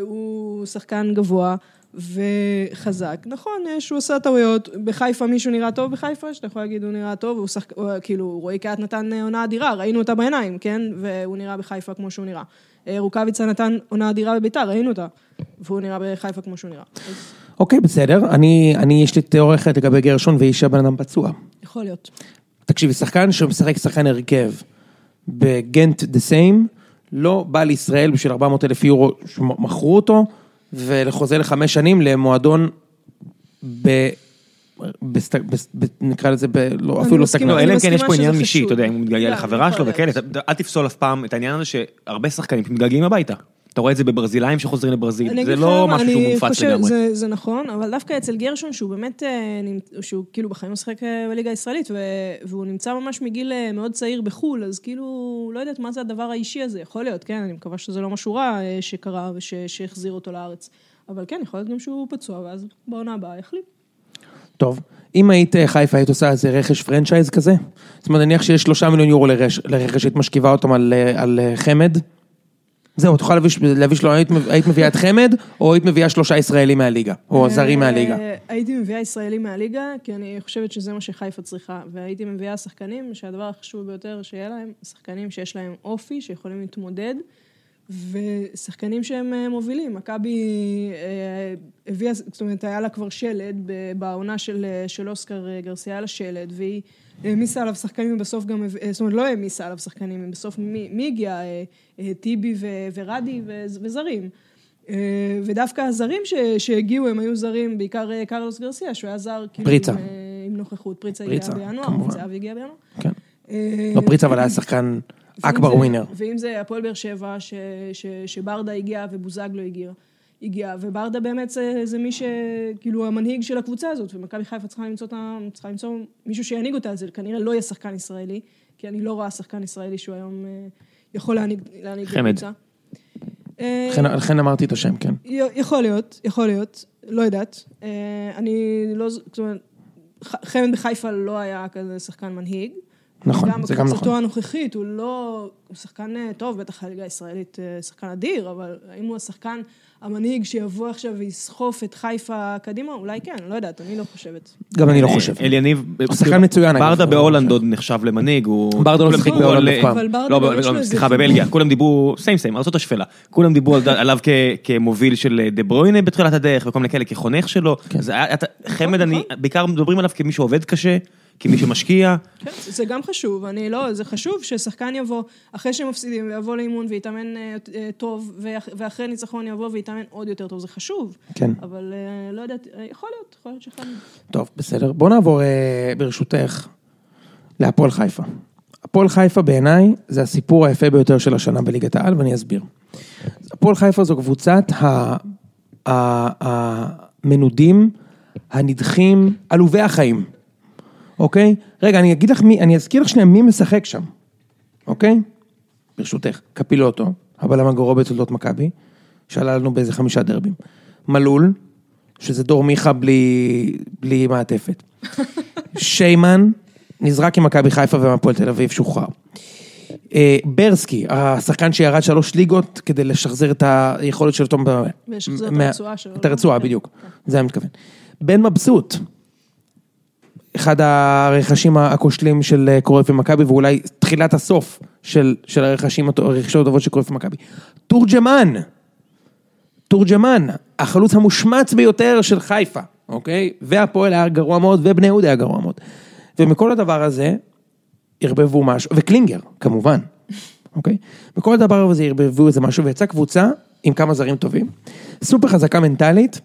הוא שחקן גבוה וחזק. נכון, אה, שהוא עשה טעויות, בחיפה מישהו נראה טוב בחיפה, שאתה יכול להגיד הוא נראה טוב, הוא שחק... הוא, כאילו, רועי קהת נתן אה, עונה אדירה, ראינו אותה בעיניים, כן? והוא נראה בחיפה כמו שהוא נראה. אה, רוקאביצה נתן עונה אדירה בביתר, ראינו אותה. והוא נראה בחיפה כמו שהוא נראה. אז אוקיי, בסדר. אני, אני, יש לי תיאוריה אחרת לגבי גרשון והיא שהבן אדם פצוע. יכול להיות. תקשיבי, שחקן שמשחק שחקן הרכב בגנט דה סיים, לא בא לישראל בשביל 400 אלף יורו שמכרו אותו, ולחוזה לחמש שנים למועדון ב... בסט... נקרא לזה. לא, אפילו לא סטגנט. לא, אלא אם כן יש פה עניין אישי. אתה יודע, אם הוא מתגעגע לחברה שלו. וכאלה, אל תפסול אף פעם את העניין הזה שהרבה שחקנים מתגעגעים הביתה. אתה רואה את זה בברזילאים שחוזרים לברזיל, זה לא משהו שהוא מופץ לגמרי. זה, זה נכון, אבל דווקא אצל גרשון, שהוא באמת, אה, שהוא כאילו בחיים משחק אה, בליגה הישראלית, והוא נמצא ממש מגיל אה, מאוד צעיר בחו"ל, אז כאילו, לא יודעת מה זה הדבר האישי הזה, יכול להיות, כן, אני מקווה שזה לא משהו רע שקרה ושהחזיר אותו לארץ. אבל כן, יכול להיות גם שהוא פצוע, ואז בעונה הבאה יחליט. טוב, אם היית חיפה, היית עושה איזה רכש פרנצ'ייז כזה? זאת אומרת, נניח שיש שלושה מיליון יורו לרכש, היית משכיבה אותם על, על חמד? זהו, את יכולה להביא, שלו, היית, מביאה את חמד, או היית מביאה שלושה ישראלים מהליגה, או זרים מהליגה. אה, הייתי מביאה ישראלים מהליגה, כי אני חושבת שזה מה שחיפה צריכה. והייתי מביאה שחקנים שהדבר החשוב ביותר שיהיה להם, שחקנים שיש להם אופי, שיכולים להתמודד, ושחקנים שהם אה, מובילים. מכבי אה, הביאה, זאת אומרת, היה לה כבר שלד בעונה של, אה, אוסקר אה, גרסיה, היה לה שלד, והיא העמיסה עליו שחקנים, ובסוף גם, אה, זאת אומרת, לא העמיסה עליו שחקנים, בסוף מי, מי הגיע? אה, אה, טיבי ו- ורדי וזרים. ודווקא הזרים ש, שהגיעו, הם היו זרים, בעיקר קרלוס גרסיה, שהוא היה זר, כאילו, פריצה. עם, עם נוכחות. פריצה, פריצה, הגיע בינואר, כמובן. זהבי הגיע בינואר. כן. לא פריצה, אבל היה שחקן אכבר ווינר. ואם זה הפועל באר שבע, שברדה הגיע ובוזגלו הגיע. הגיע, וברדה באמת זה, זה מי שכאילו המנהיג של הקבוצה הזאת, ומכבי חיפה צריכה למצוא, את ה- צריכה למצוא מישהו שינהיג אותה, זה כנראה לא יהיה שחקן ישראלי, כי אני לא רואה שחקן ישראלי שהוא היום אה, יכול להנהיג, להנהיג את חמד. הקבוצה. אה, לכן- לכן אמרתי את השם, כן. יכול להיות, יכול להיות, לא יודעת. אה, אני לא, זאת אומרת, חמד בחיפה לא היה כזה שחקן מנהיג. נכון, גם זה גם בקבוצתו נכון. הנוכחית הוא לא, הוא שחקן אה, טוב, בטח הליגה הישראלית אה, שחקן אדיר, אבל האם הוא השחקן המנהיג שיבוא עכשיו ויסחוף את חיפה קדימה? אולי כן, לא יודעת, אני לא חושבת. גם אני לא חושב. אליניב, הוא שחקן מצוין. ברדה בהולנד עוד נחשב למנהיג, הוא... ברדה לא שיחק בהולנד אף פעם. לא, סליחה. בבלגיה, כולם דיברו, same same, ארצות השפלה. כולם דיברו על- עליו כמוביל של דה ברוינה בתחילת הדרך, וכל מיני כאלה, כחונך שלו. כן. אתה- חמד, אני, נכון. בעיקר מדברים עליו כמי שעובד קשה, כמי שמשקיע. כן, זה גם חשוב, אני לא, זה חשוב ששחקן יבוא, אחרי שהם מפסידים, ויבוא לאימון ויתאמן אה, אה, טוב, ואח- ואחרי ניצחון יבוא ויתאמן עוד יותר טוב, זה חשוב. כן. אבל אה, לא יודעת, יכול להיות, יכול להיות שאחד... טוב, בסדר. בוא נעבור, ברשותך, להפועל חיפה. הפועל חיפה בעיניי זה הסיפור היפה ביותר של השנה בליגת העל, ואני אסביר. הפועל חיפה זו קבוצת המנודים, הנדחים, עלובי החיים, אוקיי? רגע, אני אגיד לך מי, אני אזכיר לך שנייה מי משחק שם, אוקיי? ברשותך, קפילוטו, הבלם הגרוע בתולדות מכבי, שעלה לנו באיזה חמישה דרבים. מלול, שזה דור מיכה בלי, בלי מעטפת. שיימן, נזרק עם מכבי חיפה ומהפועל תל אביב, שוחרר. אה, ברסקי, השחקן שירד שלוש ליגות כדי לשחזר את היכולת של תום... ב- ולשחזר את הרצועה שלו, את? הרצועה, כן. בדיוק. זה אני מתכוון. בן מבסוט, אחד הרכשים הכושלים של אה, קרויף ומכבי, ואולי תחילת הסוף של, של הרכשים, הרכישות הטובות של קרויף ומכבי. תורג'מן, תורג'מן, החלוץ המושמץ ביותר של חיפה, אוקיי? והפועל היה גרוע מאוד, ובני יהודה היה גרוע מאוד. ומכל הדבר הזה, ערבבו משהו, וקלינגר, כמובן, אוקיי? וכל הדבר הזה ערבבו איזה משהו, ויצאה קבוצה עם כמה זרים טובים, סופר חזקה מנטלית,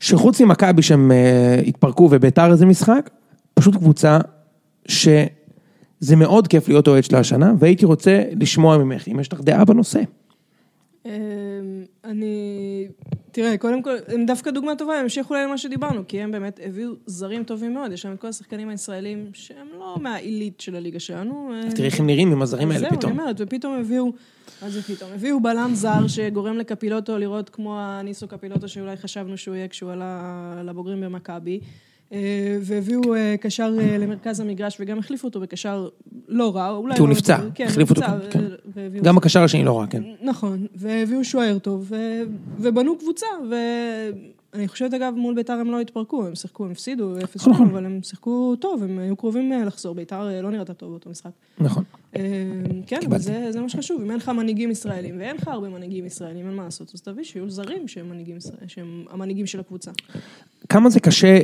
שחוץ ממכבי שהם אה, התפרקו וביתר איזה משחק, פשוט קבוצה שזה מאוד כיף להיות אוהד שלה השנה, והייתי רוצה לשמוע ממך, אם יש לך דעה בנושא. אמ, אני, תראה, קודם כל, הם דווקא דוגמה טובה, הם המשיכו להם מה שדיברנו, כי הם באמת הביאו זרים טובים מאוד, יש להם את כל השחקנים הישראלים שהם לא מהעילית של הליגה שלנו. תראי איך הם נראים עם הזרים האלה זהו, פתאום. אני אומרת, ופתאום הביאו, מה זה פתאום? הביאו בלם זר שגורם לקפילוטו לראות כמו הניסו קפילוטו שאולי חשבנו שהוא יהיה כשהוא עלה לבוגרים במכבי. אה, והביאו אה, קשר אה, למרכז המגרש וגם החליפו אותו בקשר לא רע, אולי כי הוא לא- נפצע, כן, החליפו אותו, כן. ו- גם הקשר השני לא רע, כן. נכון, והביאו שוער טוב, ו... ובנו קבוצה, ואני חושבת אגב מול ביתר הם לא התפרקו, הם שיחקו, הם הפסידו 0 נכון. אבל הם שיחקו טוב, הם היו קרובים אה, לחזור, ביתר אה, לא נראתה טוב באותו משחק. נכון. אה, כן, אבל. זה, מה שחשוב, אם אין לך מנהיגים ישראלים, ואין לך הרבה מנהיגים ישראלים, אין מה לעשות, אז תביא שיהיו זרים שהם המנהיגים של הקבוצה. כמה זה קשה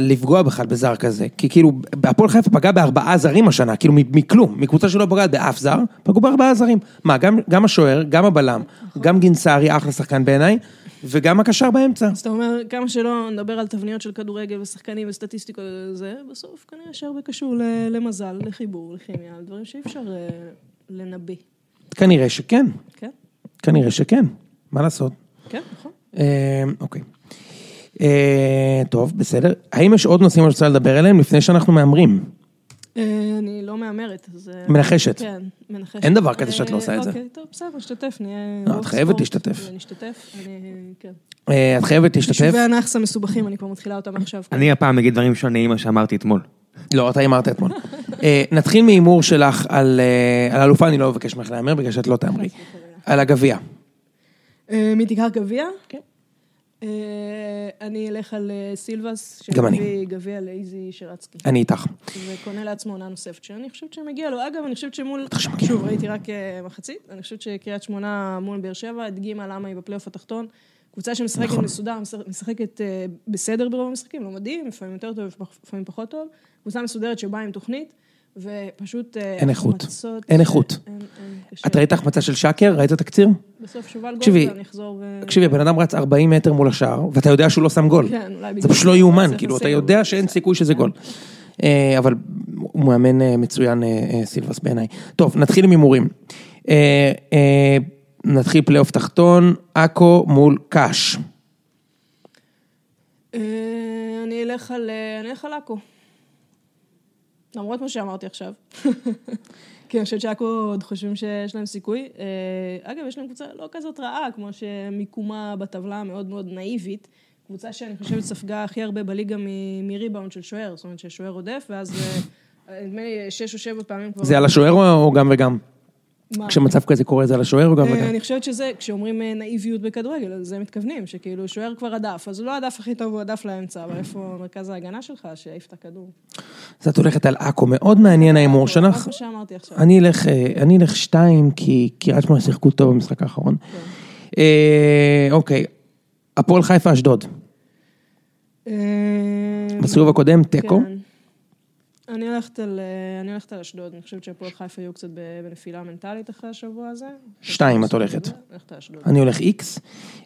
לפגוע בכלל בזר כזה? כי כאילו, הפועל חיפה פגע בארבעה זרים השנה, כאילו מכלום, מקבוצה שלא פגעת באף זר, פגעו בארבעה זרים. מה, גם, גם השוער, גם הבלם, גם גינסארי, אחלה שחקן בעיניי, וגם הקשר באמצע. אז אתה אומר, כמה שלא נדבר על תבניות של כדורגל ושחקנים וסטטיסטיקות וזה, בסוף כנראה שהרבה קשור למזל, לחיבור, לכימיה, דברים שאי אפשר אה, לנבא. כנראה שכן, כן? כנראה שכן, מה לעשות? כן, נכון. אה, אוקיי. אה, טוב, בסדר. האם יש עוד נושאים רוצה לדבר עליהם לפני שאנחנו מהמרים? אה, אני לא מהמרת, אז... אה, מנחשת. כן, מנחשת. אין דבר כזה שאת לא עושה את זה. אוקיי, טוב, בסדר, נשתתף, נהיה... לא, רוב את חייבת להשתתף. נשתתף, אני... כן. אה, את חייבת להשתתף? יישובי הנאחס המסובכים, אני כבר מתחילה אותם עכשיו. אני הפעם אגיד דברים שונים ממה שאמרתי אתמול. לא, אתה הימרת אתמול. אה, נתחיל מהימור שלך על אה, על אלופה, אני לא אבקש ממך להמר בגלל שאת לא תהמרי. על הגביע. אה, מי תיקח גביע? כן. אה, אני אלך על אה, סילבס, גם אני. שמביא גביע לאיזי שרצקי. אני איתך. וקונה לעצמו עונה נוספת, שאני חושבת שמגיע לו. אגב, אני חושבת שמול... שוב, ראיתי רק אה, מחצית, אני חושבת שקריית שמונה מול באר שבע הדגימה למה היא בפלייאוף התחתון. קבוצה שמשחקת נכון. מסודר, משחק- משחקת בסדר ברוב המשחקים, לא מדהים, לפעמים יותר טוב, לפעמים פחות טוב. קבוצה מסודרת שבאה עם תוכנית, ופשוט... אה, אין איכות. אין ש- איכות. את ראית החמצה של שקר? ראית את הקציר? בסוף שובל תקשיבי, גולדברג יחזור ו... תקשיבי, הבן אדם רץ 40 מטר מול השער, ואתה יודע שהוא לא שם גול. כן, אולי זה בגלל פשוט לא זה יאומן, כאילו, אתה. יודע שאין סיכוי שזה גול. אה, אבל הוא מאמן אה, מצוין, אה, אה, סילבס בעיניי. טוב, נתחיל עם הימורים. אה, אה, נתחיל פלייאוף תחתון, עכו מול ק"ש. אה. אה, אני אלך על עכו. למרות מה שאמרתי עכשיו. כי אני חושבת שעכו עוד חושבים שיש להם סיכוי. אה, אגב, יש להם קבוצה לא כזאת רעה, כמו שמיקומה בטבלה מאוד מאוד נאיבית. קבוצה שאני חושבת ספגה הכי הרבה בליגה מריבאונד של שוער, זאת אומרת ששוער הודף, ואז אה, נדמה לי שש או שבע פעמים כבר... זה על השוער או גם וגם? מה? כשמצב כזה קורה זה על השוער או גם אה, וגם? אני חושבת שזה, כשאומרים אה, נאיביות בכדורגל, אז זה מתכוונים, שכאילו שוער כבר הדף, אז הוא לא הדף הכי טוב, הוא הדף לאמצע, אבל איפה מרכז ההגנה שלך, שיעיף את הכדור? אז את הולכת על עכו, מאוד מעניין ההימור שלך. מה שאמרתי עכשיו. אני אלך, אה, אני אלך שתיים, כי קריית שמונה שיחקו טוב במשחק האחרון. אה, אוקיי, הפועל חיפה אשדוד. אה, בסיבוב הקודם תיקו. כן. אני הולכת על, אה, אני הולכת על אשדוד, אני חושבת שהפועל חיפה יהיו קצת בנפילה מנטלית אחרי השבוע הזה. שתיים, את הולכת. אני הולך איקס.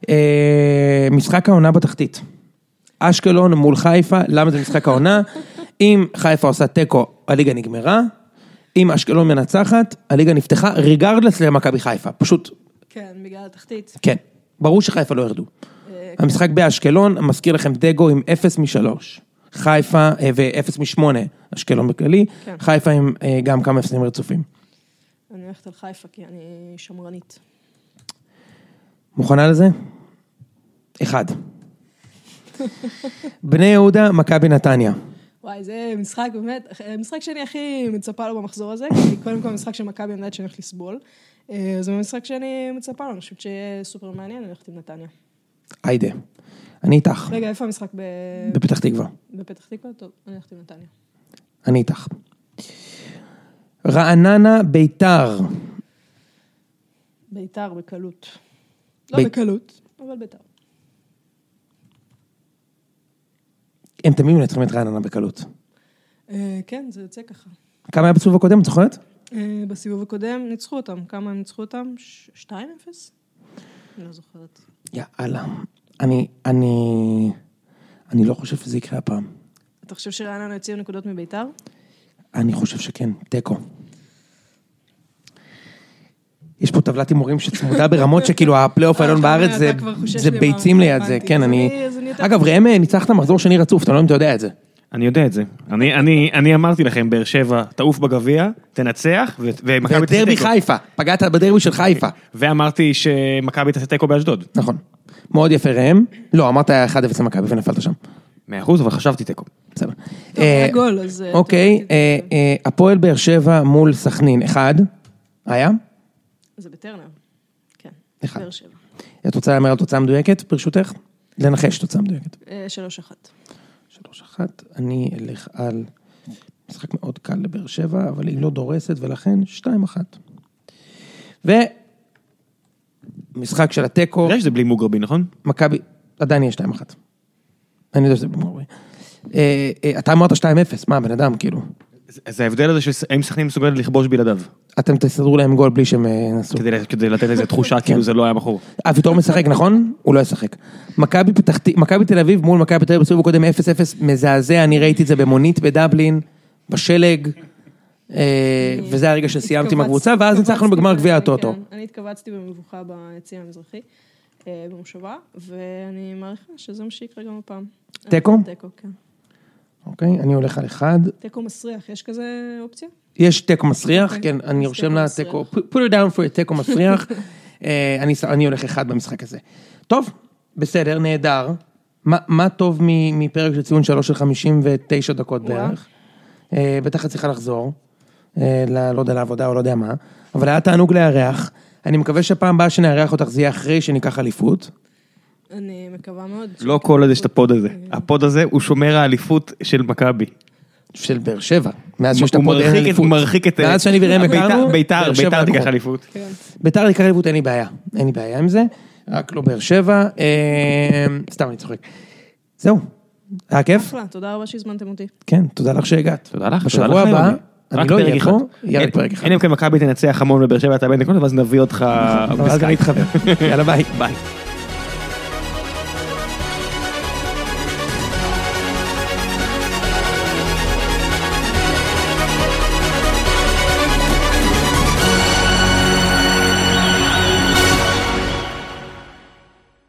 אה, משחק העונה בתחתית. אשקלון מול חיפה, למה זה משחק העונה? אם חיפה עושה תיקו, הליגה נגמרה. אם אשקלון מנצחת, הליגה נפתחה, ריגרדלס למכבי חיפה. פשוט, כן, בגלל התחתית. כן. ברור שחיפה לא ירדו. אה, המשחק באשקלון, מזכיר לכם דגו עם 0 מ-3. חיפה, אה, ו-0 מ-8, אשקלון בכללי. כן. חיפה עם אה, גם כמה הפסדים רצופים. אני הולכת על חיפה כי אני שמרנית. מוכנה לזה? אחד. בני יהודה, מכבי נתניה. וואי, זה משחק באמת, משחק שאני הכי מצפה לו במחזור הזה, כי קודם כל משחק של מכבי יודעת שאני הולכת לסבול. אה, זה משחק שאני מצפה לו, אני חושבת שיהיה סופר מעניין, אני הולכת עם נתניה. היידה. אני איתך, רגע, איפה המשחק? ב- בפתח תקווה. בפתח תקווה? טוב, אני הולכת עם נתניה. אני איתך. רעננה, ביתר. ביתר בקלות. לא בית- בקלות, אבל ביתר. הם תמיד מנצחים את רעננה בקלות. אה, כן, זה יוצא ככה. כמה היה בסיבוב הקודם, את זוכרת? אה, בסיבוב הקודם ניצחו אותם. כמה הם ניצחו אותם? ש- 2-0? אני לא זוכרת. יאללה. אני, אני, אני לא חושב שזה יקרה הפעם. אתה חושב שרעננה יוציאו נקודות מביתר? אני חושב שכן, תיקו. יש פה טבלת הימורים שצמודה ברמות שכאילו הפלייאוף העליון אתה- בארץ זה- זה ביצים ליד זה. כן, אני... אגב, ראם אה, ניצחת מחזור שני רצוף, אתה לא יודע אם אתה יודע את זה. אני יודע את זה. אני, אני, אני אמרתי לכם, באר שבע, תעוף בגביע, תנצח, ומכבי תעשה ודרבי תיקו. חיפה, פגעת בדרבי של חיפה. ואמרתי שמכבי תעשה תיקו באשדוד. נכון. מאוד יפה ראם. לא, אמרת 1-0 למכבי ונפלת שם. מאה אחוז, אבל חשבתי תיקו. בסדר. טוב, היה אה, גול, אז... אה, אוקיי, אה, הפועל באר שבע מול סכנין, 1. היה? זה בטרנר. כן. אחד. באר שבע. את רוצה להמר על תוצאה מדויקת, ברשותך? לנחש תוצאה מדויקת. 3-1. 3-1, אני אלך על משחק מאוד קל לבאר שבע, אבל היא לא דורסת, ולכן 2-1. משחק של התיקו. אתה יודע שזה בלי מוגרבי, נכון? מכבי, עדיין יש 2-1. אני יודע שזה בלי מוגרבי. אה, אה, אתה אמרת 2-0, מה, בן אדם, כאילו. זה ההבדל הזה שהאם סכנין מסוגלת לכבוש בלעדיו. אתם תסדרו להם גול בלי שהם אה, נסו. כדי לתת איזה תחושה כן. כאילו זה לא היה בחור. אביתור משחק נכון? הוא לא ישחק. מכבי תל אביב מול מכבי תל אביב בסיבוב הקודם 0-0 מזעזע, אני ראיתי את זה במונית בדבלין, בשלג. וזה הרגע שסיימתי עם הקבוצה, ואז ניצחנו בגמר גביע כן, הטוטו. אני התכווצתי במבוכה ביציע המזרחי, אה, במושבה, ואני מעריכה שזה מה שיקרה גם הפעם. תיקו? תיקו, כן. אוקיי, אני הולך על אחד. תיקו מסריח, יש כזה אופציה? יש תיקו מסריח, אוקיי. כן, אני רושם לה. תיקו, put it down for a תיקו מסריח. אה, אני הולך אחד במשחק הזה. טוב, בסדר, נהדר. מה- מה טוב מפרק של ציון שלוש של 59 דקות. בערך? אה, בטח את צריכה לחזור, אה, לא יודע, לעבודה או לא יודע מה, אבל היה תענוג לארח. אני מקווה שפעם הבאה שנארח אותך זה יהיה אחרי שניקח אליפות. אני מקווה מאוד. לא כל עוד יש את הפוד הזה. הפוד הזה הוא שומר האליפות של מכבי. של באר שבע. מאז שיש את הפוד אין אליפות. הוא מרחיק את... מאז שאני וראם הכרנו, ביתר, ביתר תיקח. אליפות. כן. ביתר לקראת אליפות אין לי בעיה, אין לי בעיה עם זה, רק לא באר שבע, אה, סתם אני צוחק. זהו, היה כיף? אחלה, תודה רבה שהזמנתם אותי. כן, תודה לך שהגעת. תודה לך, תודה בשבוע לך, הבא, יוני. אני רק לא פרק אהיה אחד. פה, אין- פרק אחד. אין אם כן מכבי תנצח המון ובאר שבע תאבד נקודות, ואז נביא אותך... ואז אני אתחבר. יאללה ביי. ביי.